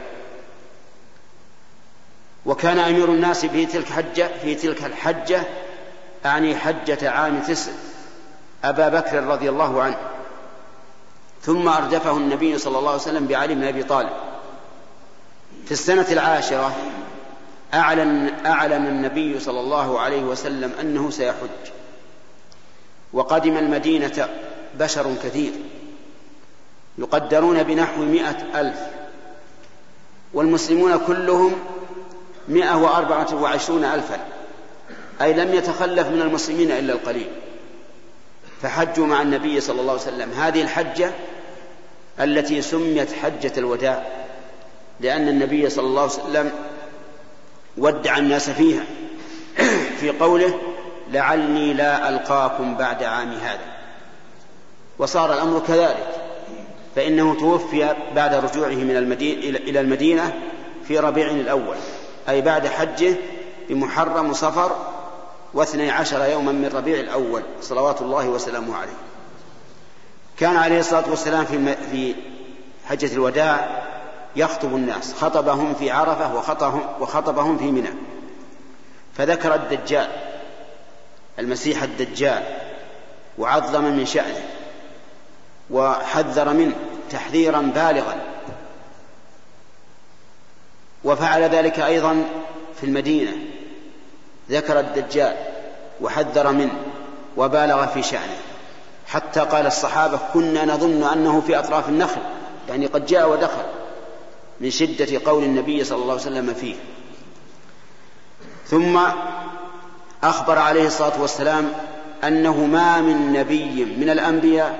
وكان أمير الناس في تلك حجة في تلك الحجة أعني حجة عام تسع أبا بكر رضي الله عنه. ثم أردفه النبي صلى الله عليه وسلم بعلي بن أبي طالب. في السنة العاشرة أعلن أعلن النبي صلى الله عليه وسلم أنه سيحج. وقدم المدينة بشر كثير. يقدرون بنحو مئة ألف. والمسلمون كلهم مئة وأربعة وعشرون ألفا. أي لم يتخلف من المسلمين إلا القليل. فحجوا مع النبي صلى الله عليه وسلم. هذه الحجة التي سميت حجة الوداع لأن النبي صلى الله عليه وسلم ودع الناس فيها. في قوله لعلي لا ألقاكم بعد عام هذا وصار الأمر كذلك. فإنه توفي بعد رجوعه من المدينة إلى المدينة في ربيع الأول. أي بعد حجه بمحرم صفر واثني عشر يوما من ربيع الأول صلوات الله وسلامه عليه. كان عليه الصلاة والسلام في في حجة الوداع يخطب الناس خطبهم في عرفة وخطبهم, وخطبهم في منى. فذكر الدجال المسيح الدجال وعظم من شأنه وحذر منه تحذيرا بالغا. وفعل ذلك أيضا في المدينة. ذكر الدجال وحذر منه وبالغ في شأنه. حتى قال الصحابة كنا نظن أنه في أطراف النخل يعني قد جاء ودخل من شدة قول النبي صلى الله عليه وسلم فيه. ثم أخبر عليه الصلاة والسلام أنه ما من نبي من الأنبياء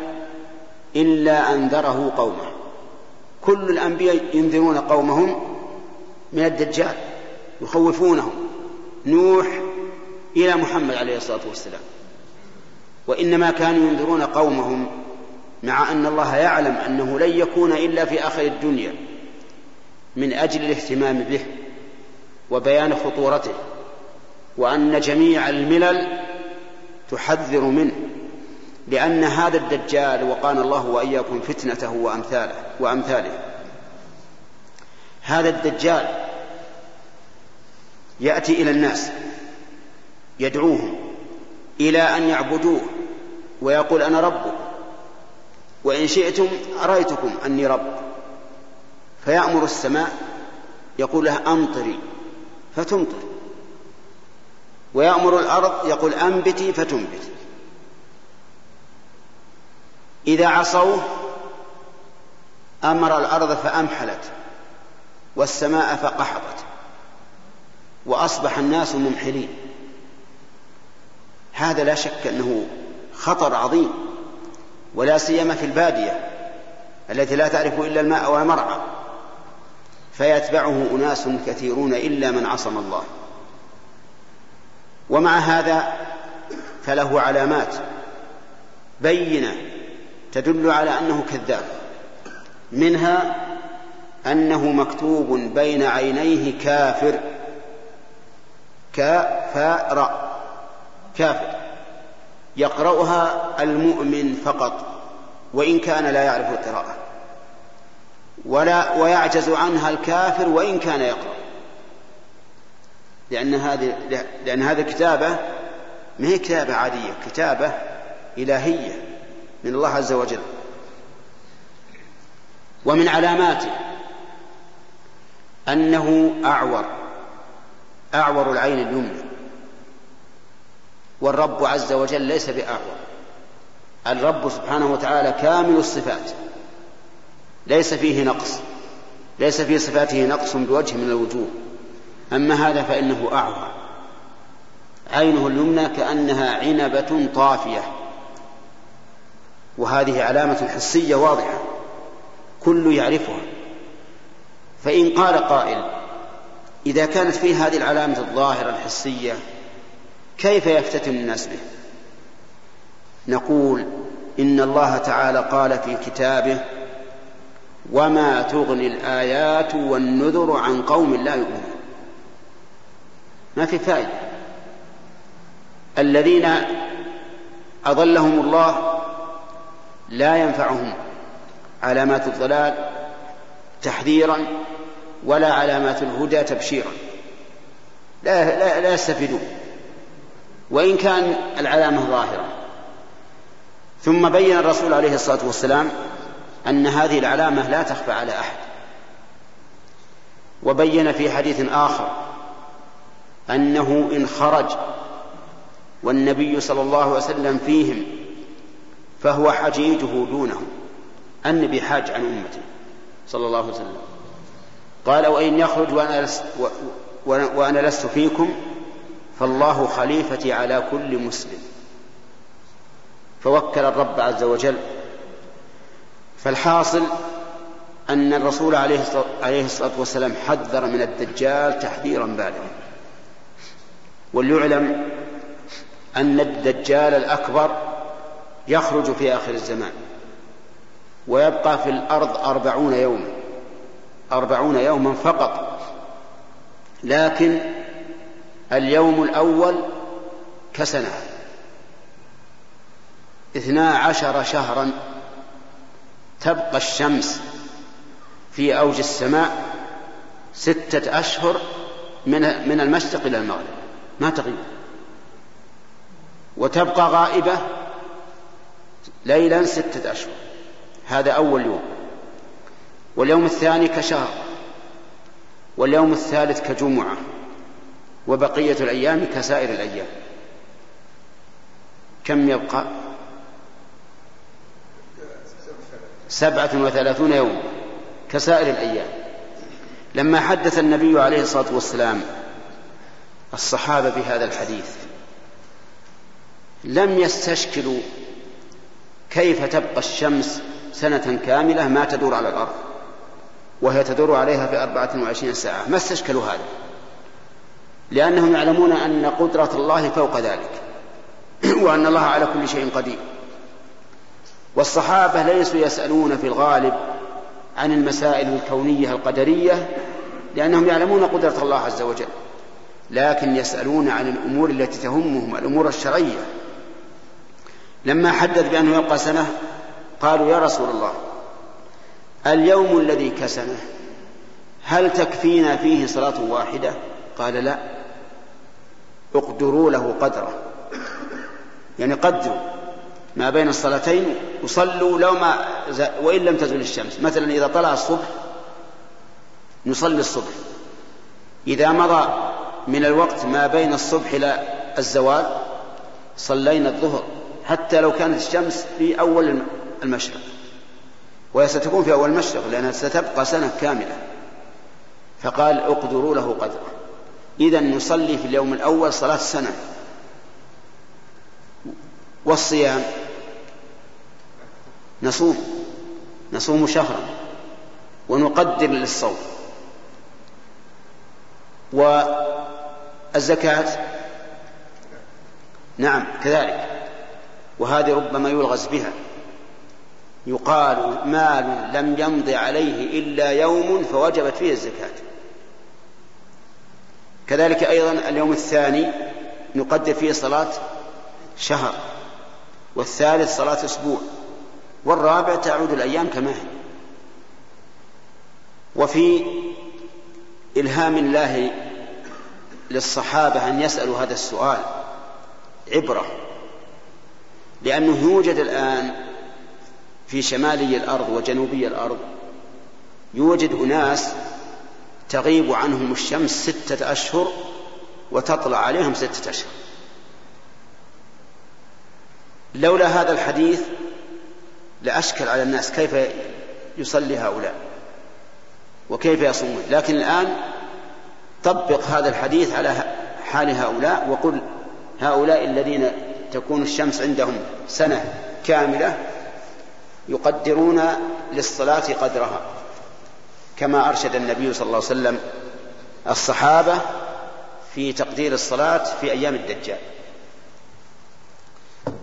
إلا أنذره قومه. كل الأنبياء ينذرون قومهم من الدجال يخوفونهم نوح إلى محمد عليه الصلاة والسلام. وإنما كانوا ينذرون قومهم مع أن الله يعلم أنه لن يكون إلا في آخر الدنيا من أجل الاهتمام به وبيان خطورته وأن جميع الملل تحذر منه لأن هذا الدجال وقانا الله وإياكم فتنته وأمثاله وأمثاله. هذا الدجال يأتي إلى الناس يدعوهم إلى أن يعبدوه ويقول أنا ربكم وإن شئتم أريتكم أني رب فيأمر السماء يقول لها أمطري فتمطر ويأمر الأرض يقول أنبتي فتنبت إذا عصوه أمر الأرض فأمحلت والسماء فقحطت وأصبح الناس ممحلين. هذا لا شك أنه خطر عظيم ولا سيما في البادية التي لا تعرف إلا الماء والمرعى فيتبعه أناس كثيرون إلا من عصم الله. ومع هذا فله علامات بينة تدل على أنه كذاب منها أنه مكتوب بين عينيه كافر. كافر كافر. يقرأها المؤمن فقط وإن كان لا يعرف القراءة. ولا ويعجز عنها الكافر وإن كان يقرأ. لأن هذه لأن هذه الكتابة ما هي كتابة عادية كتابة إلهية من الله عز وجل. ومن علاماته. أنه أعور أعور العين اليمنى. والرب عز وجل ليس بأعور. الرب سبحانه وتعالى كامل الصفات. ليس فيه نقص ليس في صفاته نقص بوجه من الوجوه. أما هذا فإنه أعور. عينه اليمنى كأنها عنبة طافية. وهذه علامة حسية واضحة. كل يعرفها. فإن قال قائل إذا كانت فيه هذه العلامة الظاهرة الحسية كيف يفتتن الناس به؟ نقول إن الله تعالى قال في كتابه وما تغني الآيات والنذر عن قوم لا يؤمنون. ما في فائدة. الذين أضلهم الله لا ينفعهم علامات الضلال تحذيرا ولا علامات الهدى تبشيرا. لا, لا, لا يستفيدون. وإن كان العلامة ظاهرة. ثم بين الرسول عليه الصلاة والسلام أن هذه العلامة لا تخفى على أحد. وبين في حديث آخر أنه إن خرج والنبي صلى الله عليه وسلم فيهم فهو حجيجه دونهم النبي حاج عن أمته. صلى الله عليه وسلم. قال وإن يخرج وأنا لست, وأنا لست فيكم فالله خليفتي على كل مسلم. فوكل الرب عز وجل. فالحاصل أن الرسول عليه الصلاة والسلام حذر من الدجال تحذيرا بالغا. وليعلم أن الدجال الأكبر يخرج في آخر الزمان. ويبقى في الأرض أربعون يوما أربعون يوما فقط. لكن اليوم الأول كسنة اثنا عشر شهرا تبقى الشمس في أوج السماء ستة أشهر من من المشرق إلى المغرب. ما تغيب. وتبقى غائبة ليلا ستة أشهر. هذا أول يوم. واليوم الثاني كشهر. واليوم الثالث كجمعة. وبقية الأيام كسائر الأيام. كم يبقى؟ سبعة وثلاثون يوم. كسائر الأيام. لما حدث النبي عليه الصلاة والسلام الصحابة بهذا الحديث لم يستشكلوا كيف تبقى الشمس سنة كاملة ما تدور على الأرض وهي تدور عليها في أربعة وعشرين ساعة. ما استشكلوا هذا؟ لأنهم يعلمون أن قدرة الله فوق ذلك [clears throat] وأن الله على كل شيء قدير. والصحابة ليسوا يسألون في الغالب عن المسائل الكونية القدرية لأنهم يعلمون قدرة الله عز وجل لكن يسألون عن الأمور التي تهمهم الأمور الشرعية. لما حدث بأنه يبقى سنة قالوا يا رسول الله اليوم الذي كسنه هل تكفينا فيه صلاة واحدة؟ قال لا. اقدروا له قدره. يعني قدروا ما بين الصلاتين وصلوا لو ما وإن لم تزل الشمس. مثلا إذا طلع الصبح نصلي الصبح. إذا مضى من الوقت ما بين الصبح إلى الزوال صلينا الظهر. حتى لو كانت الشمس في أول المشرق. وهي ستكون في أول المشرق لأنها ستبقى سنة كاملة. فقال اقدروا له قدره إذا نصلي في اليوم الأول صلاة السنة. والصيام نصوم نصوم شهرا ونقدر للصوم. والزكاة نعم كذلك. وهذه ربما يلغز بها. يقال مال لم يمض عليه إلا يوم فوجبت فيه الزكاة. كذلك أيضا اليوم الثاني نقدر فيه صلاة شهر والثالث صلاة أسبوع والرابع تعود الأيام كما هي. وفي إلهام الله للصحابة أن يسألوا هذا السؤال عبرة لأنه يوجد الآن في شمالي الأرض وجنوبي الأرض يوجد أناس تغيب عنهم الشمس ستة أشهر وتطلع عليهم ستة أشهر. لولا هذا الحديث لأشكل على الناس كيف يصلي هؤلاء وكيف يصومون. لكن الآن طبق هذا الحديث على حال هؤلاء وقل هؤلاء الذين تكون الشمس عندهم سنة كاملة يقدرون للصلاة قدرها كما أرشد النبي صلى الله عليه وسلم الصحابة في تقدير الصلاة في أيام الدجال.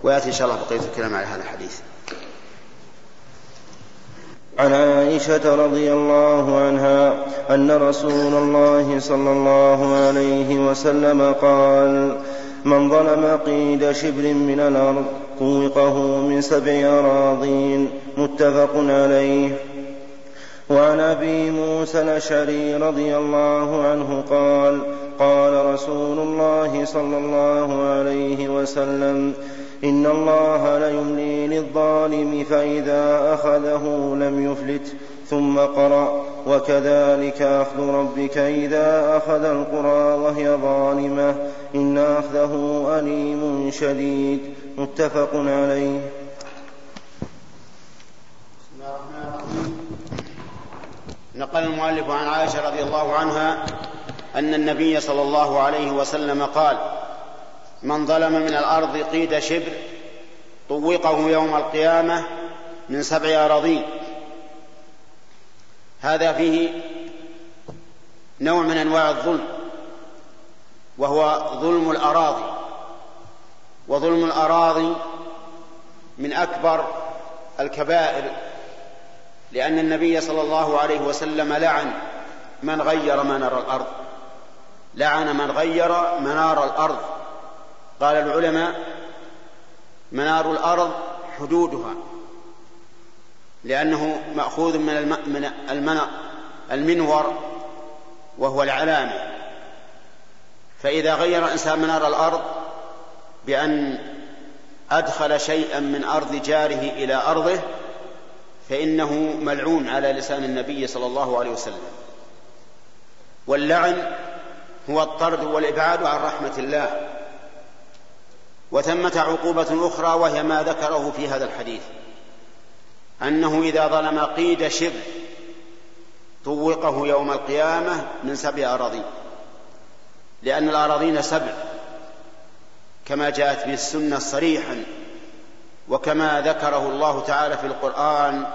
ويأتي إن شاء الله بقية الكلام على هذا الحديث. عن عائشة رضي الله عنها أن رسول الله صلى الله عليه وسلم قال من ظلم قيد شبر من الأرض طوقه من سبع أراضين. متفق عليه. وعن أبي موسى الأشعري رضي الله عنه قال قال رسول الله صلى الله عليه وسلم ان الله ليملي للظالم فاذا اخذه لم يفلت ثم قرا وكذلك اخذ ربك اذا اخذ القرى وهي ظالمه ان اخذه اليم شديد متفق عليه نقل المؤلف عن عائشة رضي الله عنها أن النبي صلى الله عليه وسلم قال من ظلم من الأرض قيد شبر طوقه يوم القيامة من سبع أراضين. هذا فيه نوع من أنواع الظلم وهو ظلم الأراضي. وظلم الأراضي من أكبر الكبائر لأن النبي صلى الله عليه وسلم لعن من غير منار الأرض. لعن من غير منار الأرض. قال العلماء منار الأرض حدودها لأنه مأخوذ من المنور وهو العلامة. فإذا غير إنسان منار الأرض بأن أدخل شيئا من أرض جاره إلى أرضه فإنه ملعون على لسان النبي صلى الله عليه وسلم. واللعن هو الطرد والإبعاد عن رحمة الله. وثمة عقوبة أخرى وهي ما ذكره في هذا الحديث. أنه إذا ظلم قيد شبر طوقه يوم القيامة من سبع أراضين. لأن الأراضين سبع كما جاءت به السنة صريحا وكما ذكره الله تعالى في القرآن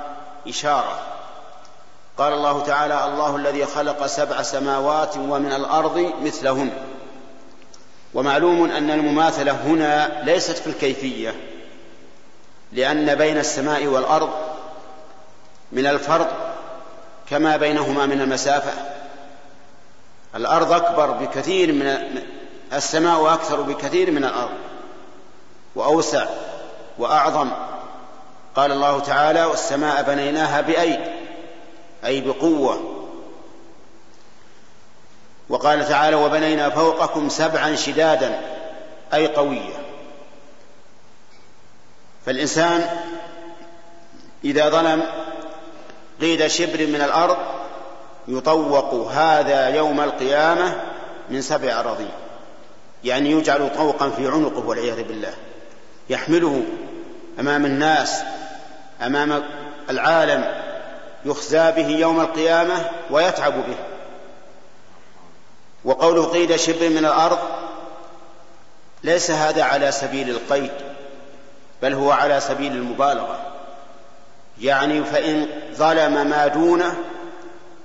إشارة. قال الله تعالى الله الذي خلق سبع سماوات ومن الأرض مثلهن ومعلوم أن المماثلة هنا ليست في الكيفية لأن بين السماء والأرض من الفرق كما بينهما من المسافة. الأرض أكبر بكثير من السماء أكثر بكثير من الأرض وأوسع وأعظم. قال الله تعالى والسماء بنيناها بأيد أي بقوة وقال تعالى وبنينا فوقكم سبعا شدادا أي قوية. فالإنسان إذا ظلم قيد شبر من الأرض يطوق هذا يوم القيامة من سبع أراضين يعني يجعل طوقا في عنقه والعياذ بالله. يحمله أمام الناس أمام العالم يخزى به يوم القيامة ويتعب به. وقوله قيد شبر من الأرض ليس هذا على سبيل القيد بل هو على سبيل المبالغة. يعني فإن ظلم ما دونه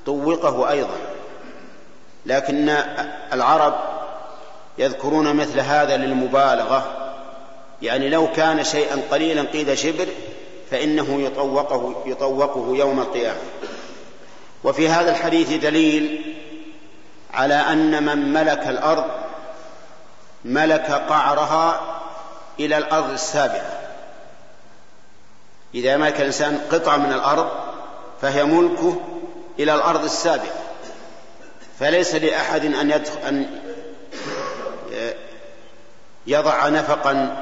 طوقه أيضا. لكن العرب يذكرون مثل هذا للمبالغة. يعني لو كان شيئا قليلا قيد شبر فإنه يطوقه يطوقه يوم القيامة. وفي هذا الحديث دليل على أن من ملك الأرض ملك قعرها إلى الأرض السابعة. إذا ملك الإنسان قطعة من الأرض فهي ملكه إلى الأرض السابعة. فليس لأحد أن يدخل أن يضع نفقا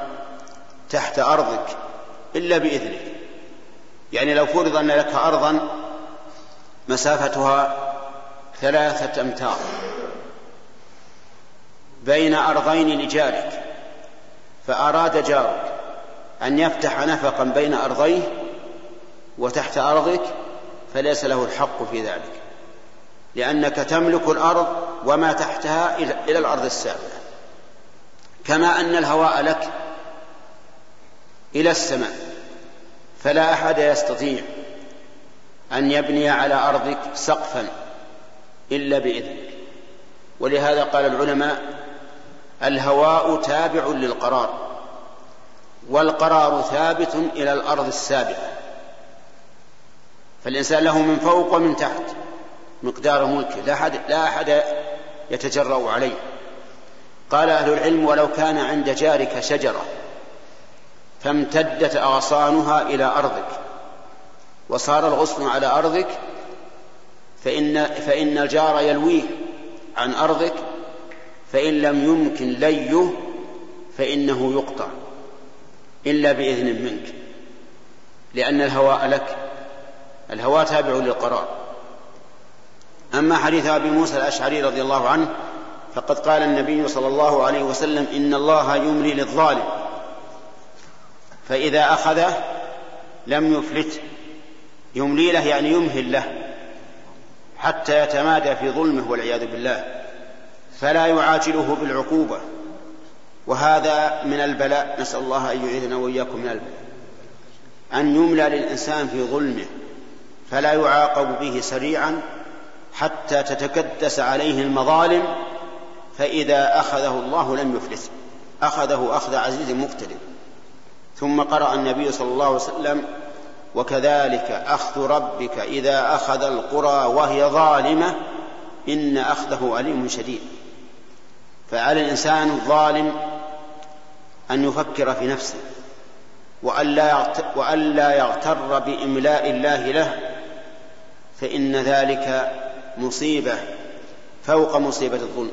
تحت أرضك إلا بإذنك يعني لو فرض أن لك أرضا مسافتها ثلاثة أمتار بين أرضين لجارك فأراد جارك أن يفتح نفقا بين أرضيه وتحت أرضك فليس له الحق في ذلك لأنك تملك الأرض وما تحتها إلى الأرض السابقة كما أن الهواء لك إلى السماء فلا أحد يستطيع أن يبني على أرضك سقفا إلا بإذنك. ولهذا قال العلماء الهواء تابع للقرار والقرار ثابت إلى الأرض السابقة. فالإنسان له من فوق ومن تحت مقدار ملكه لا أحد, لا أحد يتجرأ عليه. قال أهل العلم ولو كان عند جارك شجرة فامتدت أغصانها إلى أرضك وصار الغصن على أرضك فإن, فإن الجار يلويه عن أرضك فإن لم يمكن ليه فإنه يقطع إلا بإذن منك لأن الهواء لك الهواء تابع للقرار. أما حديث أبي موسى الأشعري رضي الله عنه فقد قال النبي صلى الله عليه وسلم إن الله يملي للظالم فإذا أخذه لم يفلت يملي له يعني يمهل له. حتى يتمادى في ظلمه والعياذ بالله فلا يعاجله بالعقوبة وهذا من البلاء. نسأل الله أن يعيذنا وإياكم من البلاء. أن يملى للإنسان في ظلمه فلا يعاقب به سريعا حتى تتكدس عليه المظالم فإذا أخذه الله لم يفلس أخذه أخذ عزيز مقتدر. ثم قرأ النبي صلى الله عليه وسلم وكذلك أخذ ربك إذا أخذ القرى وهي ظالمة إن أخذه أليم شديد. فعلى الإنسان الظالم أن يفكر في نفسه وألا يغتر بإملاء الله له فإن ذلك مصيبة فوق مصيبة الظلم.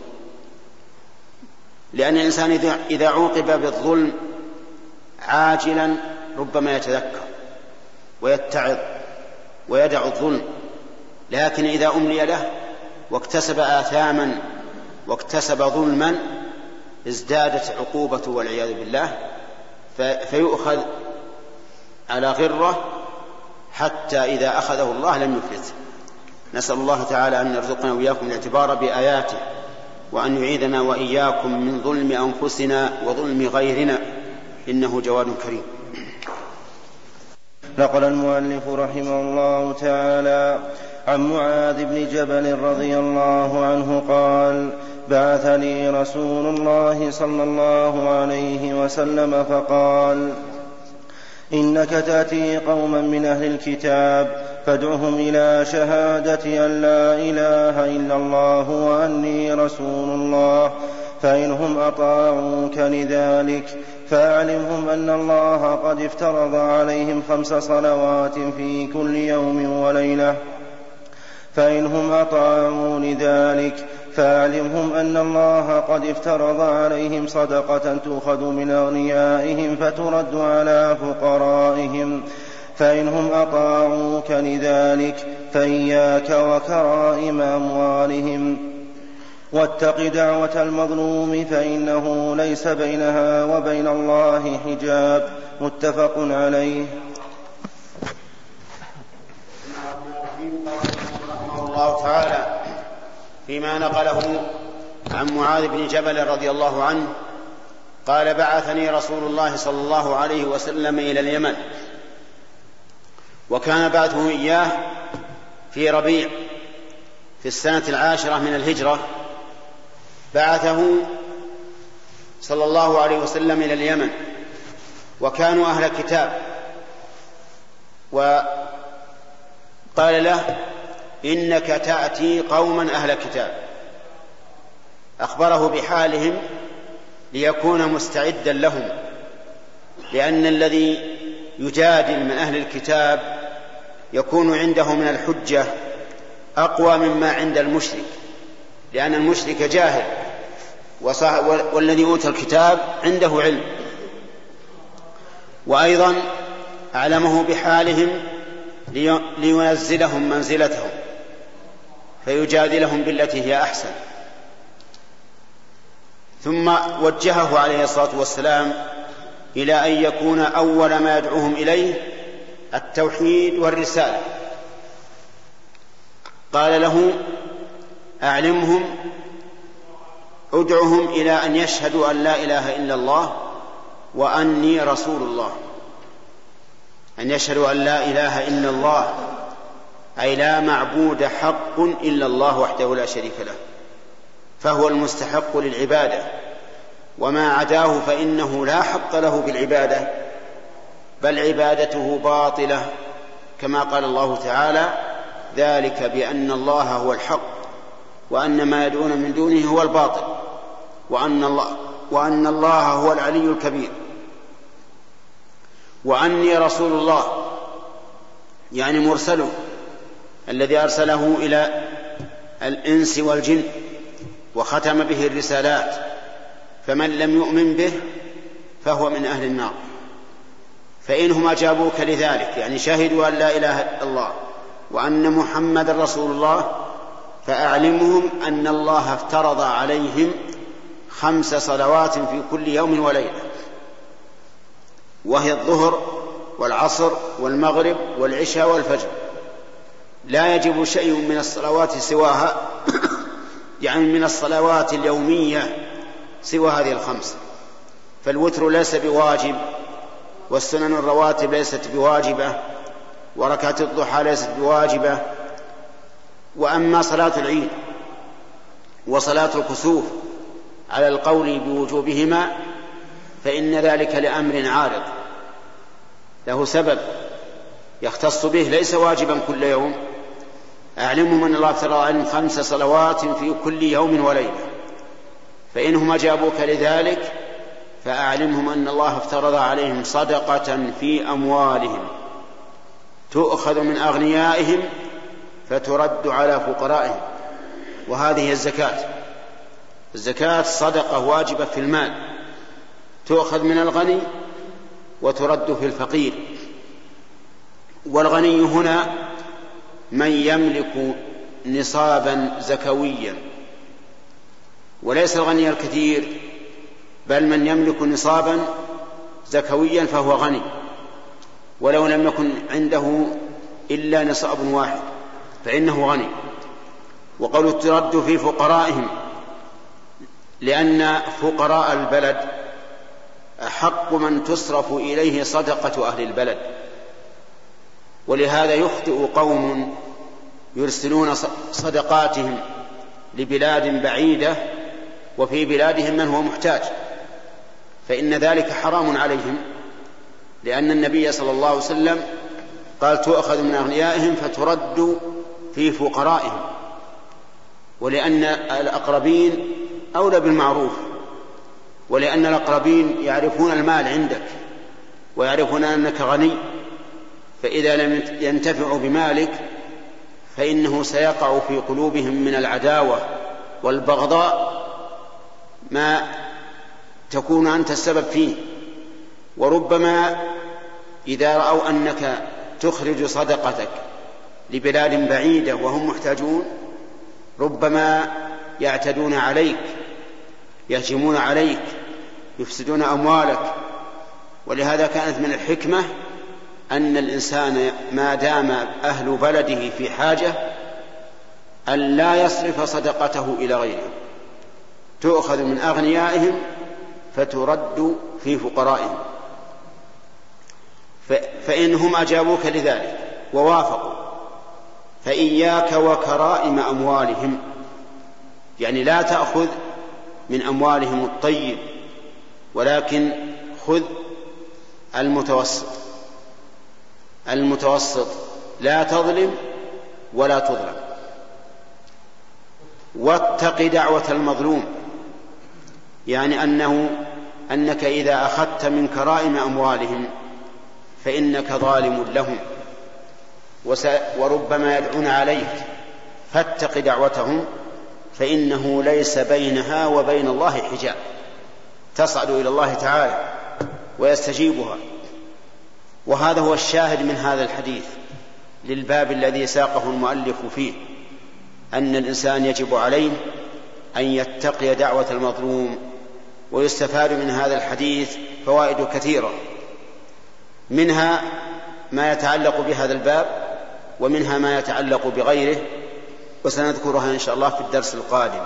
لأن الإنسان إذا عوقب بالظلم عاجلا ربما يتذكر. ويتعظ ويدع الظلم لكن إذا أملي له واكتسب آثاما واكتسب ظلما ازدادت عقوبته والعياذ بالله فيؤخذ على غرة حتى إذا أخذه الله لم يفلت نسأل الله تعالى أن يرزقنا وإياكم الاعتبار بآياته وأن يعيذنا وإياكم من ظلم أنفسنا وظلم غيرنا إنه جواد كريم. نقل المؤلف رحمه الله تعالى عن معاذ بن جبل رضي الله عنه قال بعثني رسول الله صلى الله عليه وسلم فقال إنك تأتي قوما من أهل الكتاب فادعهم إلى شهادة أن لا إله إلا الله وأني رسول الله فإنهم أطاعوك لذلك فاعلمهم أن الله قد افترض عليهم خمس صلوات في كل يوم وليلة. فانهم اطاعوا لذلك فاعلمهم أن الله قد افترض عليهم صدقة تؤخذ من أغنيائهم فترد على فقرائهم. فانهم أطاعوك لذلك فإياك وكرائم أموالهم. واتق دعوة المظلوم فإنه ليس بينها وبين الله حجاب. متفق عليه. الله تعالى فيما نقله عن معاذ بن جبل رضي الله عنه قال بعثني رسول الله صلى الله عليه وسلم إلى اليمن وكان بعثه إياه في ربيع في السنة العاشرة من الهجرة. بعثه صلى الله عليه وسلم إلى اليمن وكانوا أهل كتاب وقال له إنك تأتي قوما أهل كتاب أخبره بحالهم ليكون مستعدا لهم لأن الذي يجادل من أهل الكتاب يكون عنده من الحجة أقوى مما عند المشرك. لأن المشرك جاهل. والذي أوتى الكتاب عنده علم. وأيضا أعلمه بحالهم لينزلهم منزلتهم فيجادلهم بالتي هي أحسن. ثم وجهه عليه الصلاة والسلام إلى أن يكون أول ما يدعوهم إليه التوحيد والرسالة. قال له أعلمهم أدعهم إلى أن يشهدوا أن لا إله إلا الله وأني رسول الله. أن يشهدوا أن لا إله إلا الله أي لا معبود حق إلا الله وحده لا شريك له فهو المستحق للعبادة. وما عداه فإنه لا حق له بالعبادة بل عبادته باطلة كما قال الله تعالى ذلك بأن الله هو الحق. وأن ما يدعون من دونه هو الباطل وأن الله وأن الله هو العلي الكبير. وأني رسول الله يعني مرسله الذي أرسله إلى الإنس والجن وختم به الرسالات فمن لم يؤمن به فهو من أهل النار. فإنهم أجابوك لذلك يعني شهدوا أن لا إله إلا الله وأن محمد رسول الله فأعلمهم أن الله افترض عليهم خمس صلوات في كل يوم وليلة. وهي الظهر والعصر والمغرب والعشاء والفجر. لا يجب شيء من الصلوات سواها يعني من الصلوات اليومية سوى هذه الخمس. فالوتر ليس بواجب والسنن الرواتب ليست بواجبة وركعة الضحى ليست بواجبة وأما صلاة العيد وصلاة الكسوف على القول بوجوبهما فإن ذلك لأمر عارض له سبب يختص به ليس واجبا كل يوم. أعلمهم أن الله افترض عليهم خمس صلوات في كل يوم وليلة. فإنهم أجابوك لذلك فأعلمهم أن الله افترض عليهم صدقة في أموالهم. تؤخذ من أغنيائهم فترد على فقرائهم. وهذه الزكاة. الزكاة صدقة واجبة في المال. تؤخذ من الغني وترد في الفقير. والغني هنا من يملك نصابا زكويا. وليس الغني الكثير بل من يملك نصابا زكويا فهو غني. ولو لم يكن عنده إلا نصاب واحد. فإنه غني. وقول ترد في فقرائهم لأن فقراء البلد أحق من تصرف إليه صدقة أهل البلد. ولهذا يخطئ قوم يرسلون صدقاتهم لبلاد بعيدة وفي بلادهم من هو محتاج. فإن ذلك حرام عليهم لأن النبي صلى الله عليه وسلم قال تؤخذ من أغنيائهم فترد في فقرائهم ولأن الأقربين أولى بالمعروف ولأن الأقربين يعرفون المال عندك ويعرفون أنك غني فإذا لم ينتفعوا بمالك فإنه سيقع في قلوبهم من العداوة والبغضاء ما تكون أنت السبب فيه. وربما إذا رأوا أنك تخرج صدقتك لبلاد بعيدة وهم محتاجون ربما يعتدون عليك يهجمون عليك يفسدون أموالك. ولهذا كانت من الحكمة أن الإنسان ما دام أهل بلده في حاجة أن لا يصرف صدقته إلى غيره. تؤخذ من أغنيائهم فترد في فقرائهم. فإنهم أجابوك لذلك ووافقوا فإياك وكرائم أموالهم. يعني لا تأخذ من أموالهم الطيب ولكن خذ المتوسط. المتوسط لا تظلم ولا تظلم. واتق دعوة المظلوم. يعني أنه أنك إذا أخذت من كرائم أموالهم فإنك ظالم لهم. وربما يدعون عليك. فاتق دعوتهم فإنه ليس بينها وبين الله حجاب. تصعد إلى الله تعالى ويستجيبها. وهذا هو الشاهد من هذا الحديث للباب الذي ساقه المؤلف فيه أن الإنسان يجب عليه أن يتقي دعوة المظلوم ويستفاد من هذا الحديث فوائد كثيرة. منها ما يتعلق بهذا الباب ومنها ما يتعلق بغيره وسنذكرها إن شاء الله في الدرس القادم.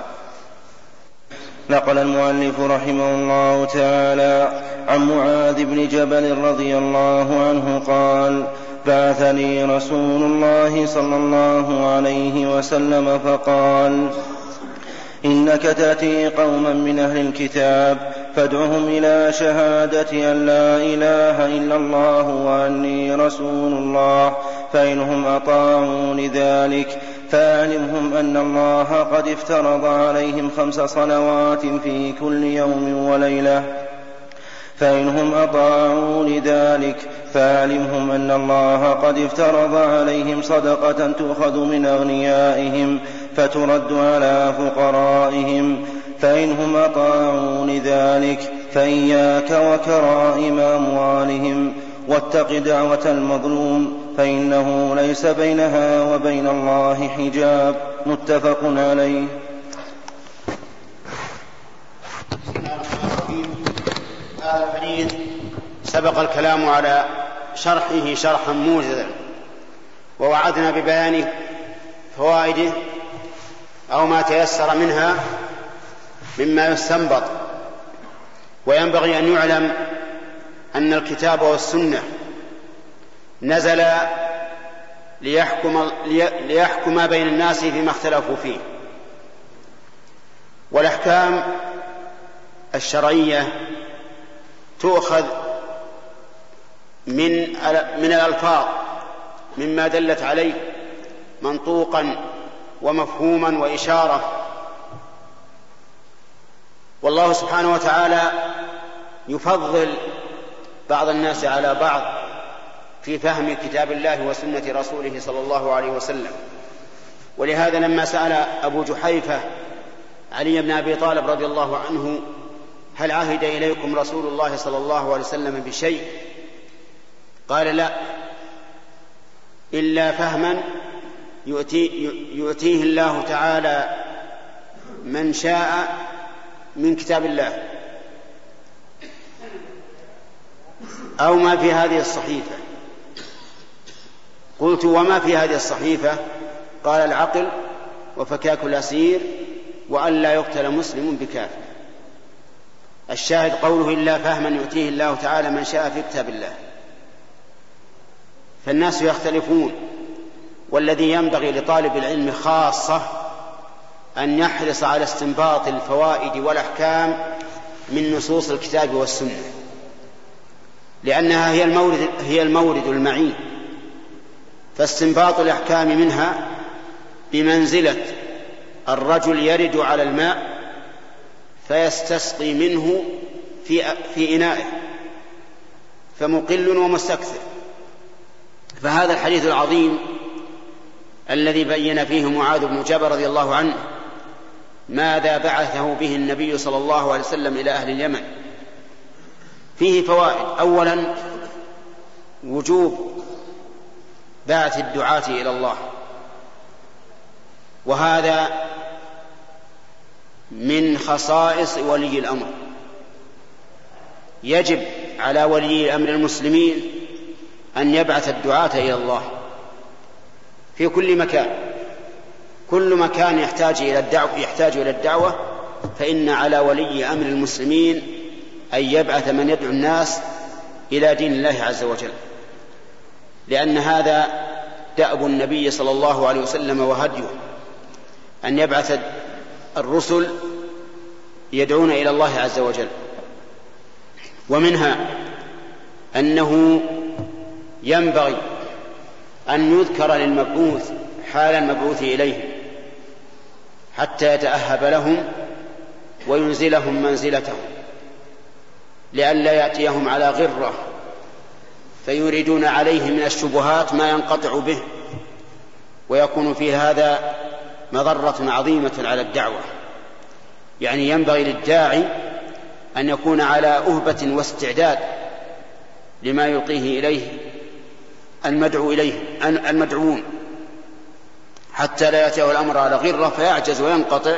نقل المؤلف رحمه الله تعالى عن معاذ بن جبل رضي الله عنه قال بعثني رسول الله صلى الله عليه وسلم فقال إنك تأتي قوما من أهل الكتاب فادعهم إلى شهادة أن لا إله إلا الله وأني رسول الله فإنهم اطاعوا لذلك فاعلمهم أن الله قد افترض عليهم خمس صلوات في كل يوم وليلة. فإنهم أطاعوا لذلك فاعلمهم أن الله قد افترض عليهم صدقة تؤخذ من أغنيائهم فترد على فقرائهم. فإنهم أطاعوا لذلك فإياك وكرائم أموالهم واتق دعوة المظلوم فإنه ليس بينها وبين الله حجاب. متفق عليه. هذا الحديث سبق الكلام على شرحه شرحا موجزا ووعدنا ببيان فوائده أو ما تيسر منها مما يستنبط وينبغي أن يعلم أن الكتاب والسنة نزل ليحكم, ليحكم بين الناس فيما اختلفوا فيه. والأحكام الشرعية تؤخذ من من الألفاظ مما دلت عليه منطوقا ومفهوما وإشارة والله سبحانه وتعالى يفضل بعض الناس على بعض في فهم كتاب الله وسنة رسوله صلى الله عليه وسلم. ولهذا لما سأل أبو جحيفة علي بن أبي طالب رضي الله عنه هل عهد إليكم رسول الله صلى الله عليه وسلم بشيء؟ قال لا إلا فهما يؤتي يؤتيه الله تعالى من شاء من كتاب الله أو ما في هذه الصحيفة. قلت وما في هذه الصحيفة؟ قال العقل وفكاك الأسير وأن لا يقتل مسلم بكافر الشاهد قوله إلا فهما يؤتيه الله تعالى من شاء في كتاب الله. فالناس يختلفون والذي ينبغي لطالب العلم خاصة أن يحرص على استنباط الفوائد والأحكام من نصوص الكتاب والسنة لأنها هي المورد هي المورد المعين. فاستنباط الأحكام منها بمنزلة الرجل يرد على الماء فيستسقي منه في في إنائه فمقل ومستكثر. فهذا الحديث العظيم الذي بين فيه معاذ بن جبل رضي الله عنه ماذا بعثه به النبي صلى الله عليه وسلم إلى أهل اليمن. فيه فوائد. أولا وجوب بعث الدعاة إلى الله. وهذا من خصائص ولي الأمر. يجب على ولي أمر المسلمين أن يبعث الدعاة إلى الله في كل مكان. كل مكان يحتاج إلى الدعوة يحتاج إلى الدعوة فإن على ولي أمر المسلمين أن يبعث من يدعو الناس إلى دين الله عز وجل. لأن هذا دأب النبي صلى الله عليه وسلم وهديه أن يبعث الرسل يدعون إلى الله عز وجل. ومنها أنه ينبغي أن يذكر للمبعوث حال المبعوث إليهم حتى يتأهب لهم وينزلهم منزلتهم لئلا يأتيهم على غرة فيريدون عليه من الشبهات ما ينقطع به ويكون في هذا مضرة عظيمة على الدعوة. يعني ينبغي للداعي أن يكون على أهبة واستعداد لما يلقيه إليه المدعو إليه المدعوون. حتى لا يأتيه الأمر على غرة فيعجز وينقطع.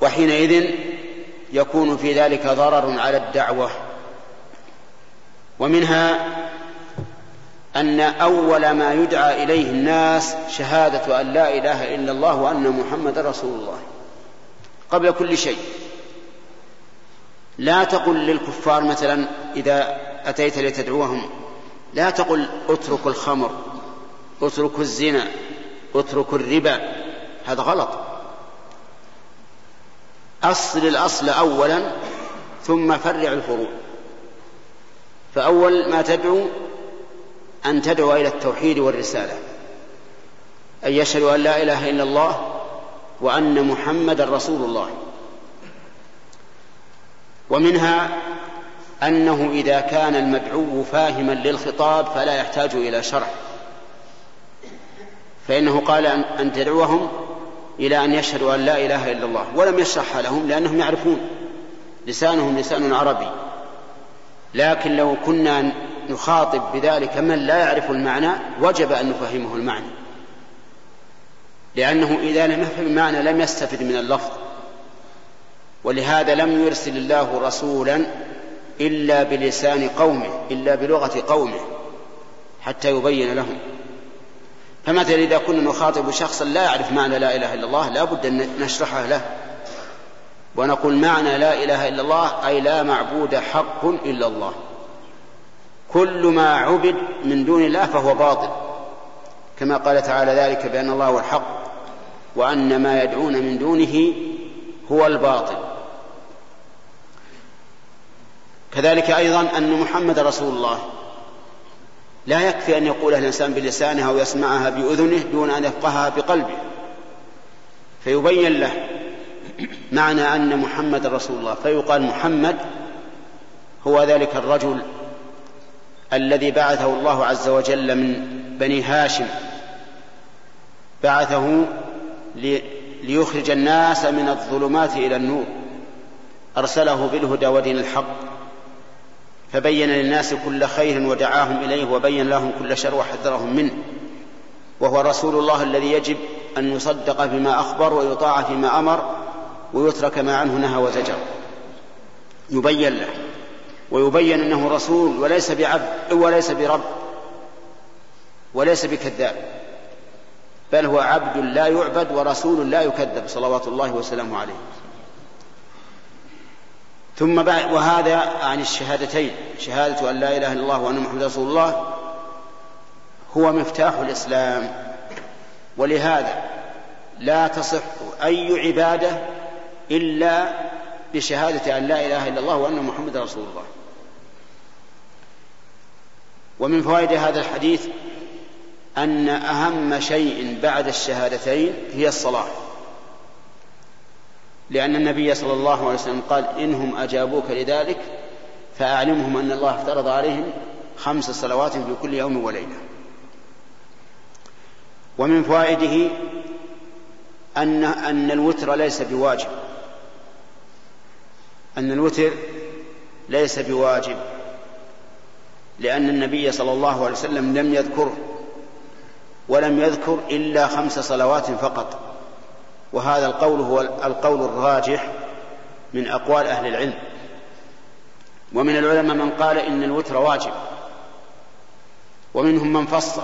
وحينئذ يكون في ذلك ضرر على الدعوة. ومنها أن أول ما يدعى إليه الناس شهادة أن لا إله إلا الله وأن محمد رسول الله. قبل كل شيء. لا تقل للكفار مثلا إذا أتيت لتدعوهم لا تقل اتركوا الخمر. اتركوا الزنا اتركوا الربا. هذا غلط. أصل الأصل أولا ثم فرع الفروع. فأول ما تدعو أن تدعو إلى التوحيد والرسالة. أن يشهدوا أن لا إله إلا الله وأن محمدا رسول الله. ومنها أنه إذا كان المدعو فاهما للخطاب فلا يحتاج إلى شرح فإنه قال أن تدعوهم إلى أن يشهدوا أن لا إله إلا الله. ولم يشرحها لهم لأنهم يعرفون. لسانهم لسان عربي. لكن لو كنا نخاطب بذلك من لا يعرف المعنى وجب أن نفهمه المعنى. لأنه إذا لم يفهم المعنى لم يستفد من اللفظ. ولهذا لم يرسل الله رسولا إلا بلسان قومه إلا بلغة قومه حتى يبين لهم. فمثلا إذا كنا نخاطب شخصا لا يعرف معنى لا إله إلا الله لا بد أن نشرحه له. ونقول معنى لا إله إلا الله أي لا معبود حق إلا الله. كل ما عبد من دون الله فهو باطل. كما قال تعالى ذلك بأن الله هو الحق وأن ما يدعون من دونه هو الباطل. كذلك أيضا أن محمد رسول الله لا يكفي أن يقولها الإنسان بلسانه أو يسمعها بأذنه دون أن يفقهها بقلبه. فيبين له معنى أن محمد رسول الله فيقال محمد هو ذلك الرجل الذي بعثه الله عز وجل من بني هاشم. بعثه ليخرج الناس من الظلمات إلى النور. أرسله بالهدى ودين الحق. فبين للناس كل خير ودعاهم إليه وبين لهم كل شر وحذرهم منه. وهو رسول الله الذي يجب أن يصدق بما أخبر ويطاع فيما أمر ويترك ما عنه نهى وزجر. يبين له ويبين أنه رسول وليس بعبد وليس برب وليس بكذاب بل هو عبد لا يعبد ورسول لا يكذب صلوات الله وسلامه عليه. ثم بعد وهذا عن الشهادتين شهادة أن لا إله إلا الله وأن محمد رسول الله هو مفتاح الإسلام. ولهذا لا تصح أي عبادة إلا بشهادة أن لا إله إلا الله وأن محمد رسول الله. ومن فوائد هذا الحديث أن أهم شيء بعد الشهادتين هي الصلاة. لأن النبي صلى الله عليه وسلم قال إنهم أجابوك لذلك فأعلمهم أن الله افترض عليهم خمس صلوات في كل يوم وليلة. ومن فوائده أن أن الوتر ليس بواجب. أن الوتر ليس بواجب. لأن النبي صلى الله عليه وسلم لم يذكره ولم يذكر إلا خمس صلوات فقط. وهذا القول هو القول الراجح من أقوال أهل العلم. ومن العلماء من قال إن الوتر واجب. ومنهم من فصل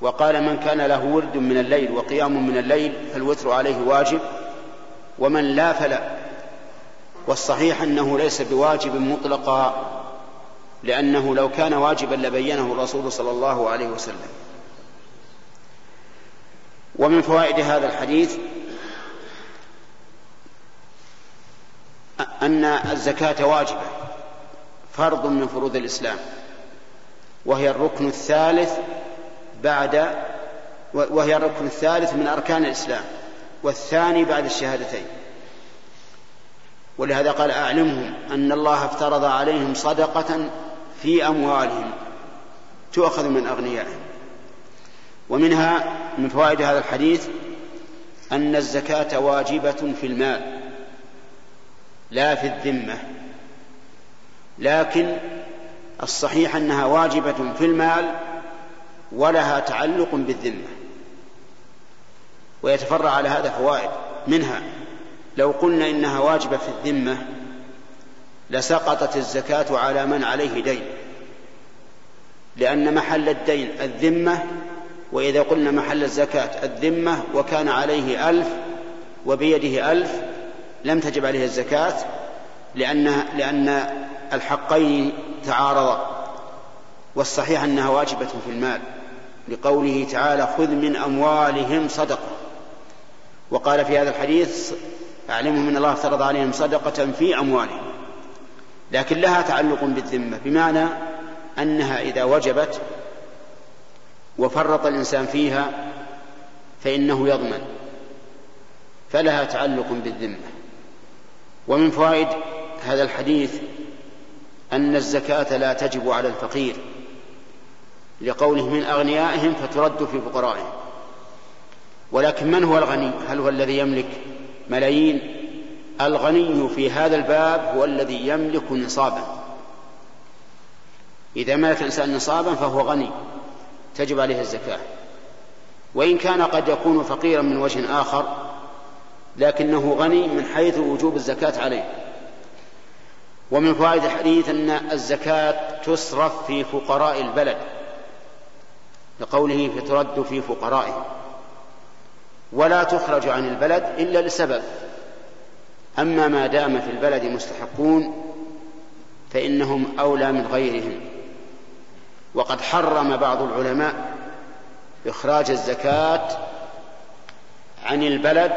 وقال من كان له ورد من الليل وقيام من الليل فالوتر عليه واجب ومن لا فلا. والصحيح أنه ليس بواجب مطلقا لأنه لو كان واجبا لبينه الرسول صلى الله عليه وسلم. ومن فوائد هذا الحديث أن الزكاة واجبة فرض من فروض الإسلام وهي الركن الثالث بعد وهي الركن الثالث من أركان الإسلام والثاني بعد الشهادتين. ولهذا قال أعلمهم أن الله افترض عليهم صدقة في أموالهم تؤخذ من أغنيائهم. ومنها من فوائد هذا الحديث أن الزكاة واجبة في المال لا في الذمة. لكن الصحيح أنها واجبة في المال ولها تعلق بالذمة. ويتفرع على هذا فوائد. منها لو قلنا إنها واجبة في الذمة لسقطت الزكاة على من عليه دين. لأن محل الدين الذمة وإذا قلنا محل الزكاة الذمة وكان عليه ألف وبيده ألف لم تجب عليه الزكاة لأن لأن الحقين تعارضا والصحيح أنها واجبة في المال. لقوله تعالى خذ من أموالهم صدقة وقال في هذا الحديث أعلمهم أن الله افترض عليهم صدقة في أموالهم لكن لها تعلق بالذمة بمعنى أنها إذا وجبت وفرط الإنسان فيها فإنه يضمن فلها تعلق بالذمة. ومن فوائد هذا الحديث أن الزكاة لا تجب على الفقير لقوله من أغنيائهم فترد في فقرائهم. ولكن من هو الغني؟ هل هو الذي يملك ملايين؟ الغني في هذا الباب هو الذي يملك نصابا. إذا ملك الإنسان نصابا فهو غني. تجب عليه الزكاة. وإن كان قد يكون فقيرا من وجه آخر لكنه غني من حيث وجوب الزكاة عليه. ومن فوائد الحديث أن الزكاة تصرف في فقراء البلد لقوله فترد في فقرائهم. ولا تخرج عن البلد إلا لسبب. أما ما دام في البلد مستحقون فإنهم أولى من غيرهم. وقد حرم بعض العلماء إخراج الزكاة عن البلد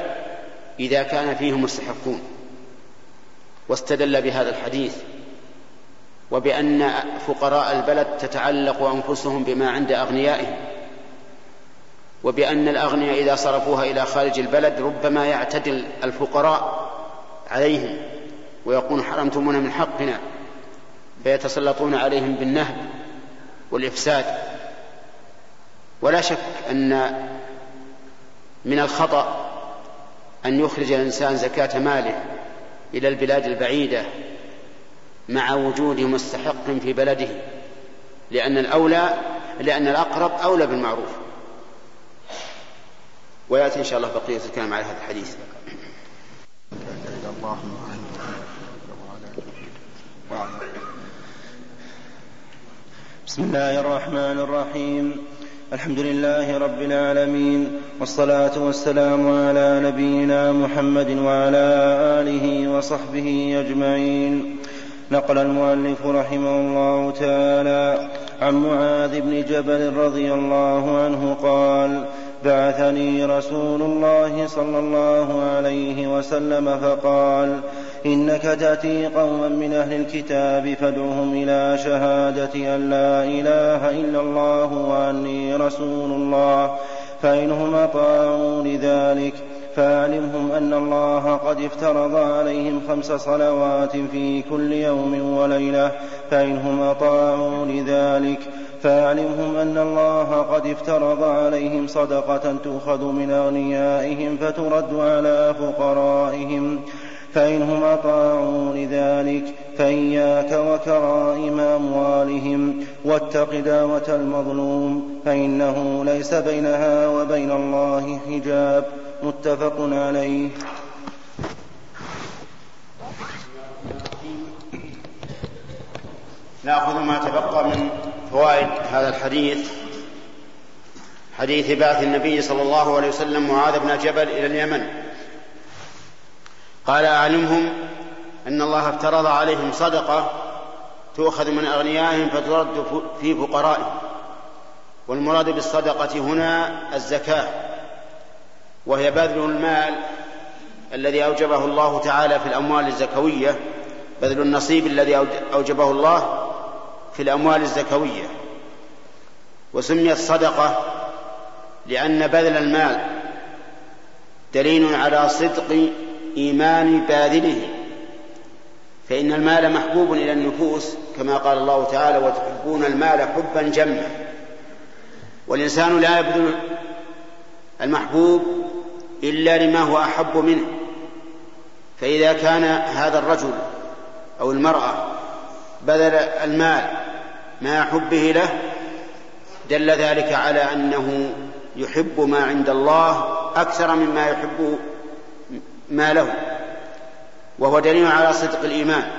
إذا كان فيه مستحقون واستدل بهذا الحديث وبأن فقراء البلد تتعلق أنفسهم بما عند أغنيائهم وبأن الأغنياء إذا صرفوها إلى خارج البلد ربما يعتدل الفقراء عليهم ويقول حرمتمونا من حقنا فيتسلطون عليهم بالنهب. والإفساد. ولا شك أن من الخطأ أن يخرج الإنسان زكاة ماله إلى البلاد البعيدة مع وجود مستحق في بلده لأن الأولى لأن الأقرب أولى بالمعروف. ويأتي إن شاء الله بقية الكلام على هذا الحديث. بسم الله الرحمن الرحيم. الحمد لله رب العالمين والصلاة والسلام على نبينا محمد وعلى آله وصحبه أجمعين. نقل المؤلف رحمه الله تعالى عن معاذ بن جبل رضي الله عنه قال بعثني رسول الله صلى الله عليه وسلم فقال إنك تأتي قوما من أهل الكتاب فادعهم إلى شهادة أن لا إله إلا الله وأني رسول الله. فإنهم أطاعوا لذلك. فاعلمهم أن الله قد افترض عليهم خمس صلوات في كل يوم وليلة. فإنهم أطاعوا لذلك. فاعلمهم أن الله قد افترض عليهم صدقة تؤخذ من أغنيائهم فترد على فقرائهم. فإنهم أطاعوا لذلك فإياك وكرائم أموالهم واتق دعوة المظلوم فإنه ليس بينها وبين الله حجاب. متفق عليه. نأخذ ما تبقى من فوائد هذا الحديث. حديث بعث النبي صلى الله عليه وسلم معاذ بن جبل إلى اليمن. قال أعلمهم أن الله افترض عليهم صدقة تؤخذ من أغنيائهم فترد في فقرائهم والمراد بالصدقة هنا الزكاة وهي بذل المال الذي أوجبه الله تعالى في الأموال الزكوية بذل النصيب الذي أوجبه الله في الأموال الزكوية. وسميت صدقة لأن بذل المال دليل على صدق إيمان باذله فإن المال محبوب إلى النفوس كما قال الله تعالى وتحبون المال حبا جما والإنسان لا يبذل المحبوب إلا لما هو أحب منه. فإذا كان هذا الرجل أو المرأة بذل المال مع حبه له دل ذلك على أنه يحب ما عند الله أكثر مما يحب ما له. وهو دليل على صدق الإيمان.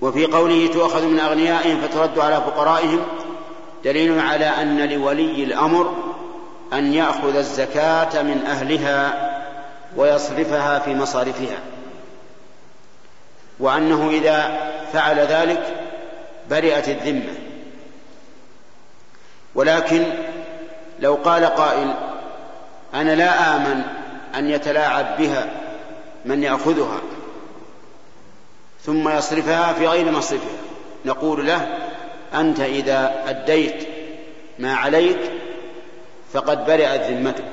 وفي قوله تؤخذ من أغنيائهم فترد على فقرائهم دليل على أن لولي الأمر أن يأخذ الزكاة من أهلها ويصرفها في مصارفها. وأنه إذا فعل ذلك برئت الذمة. ولكن لو قال قائل أنا لا آمن أن يتلاعب بها من يأخذها ثم يصرفها في غير مصرفها. نقول له أنت إذا أديت ما عليك فقد برئت ذمتك.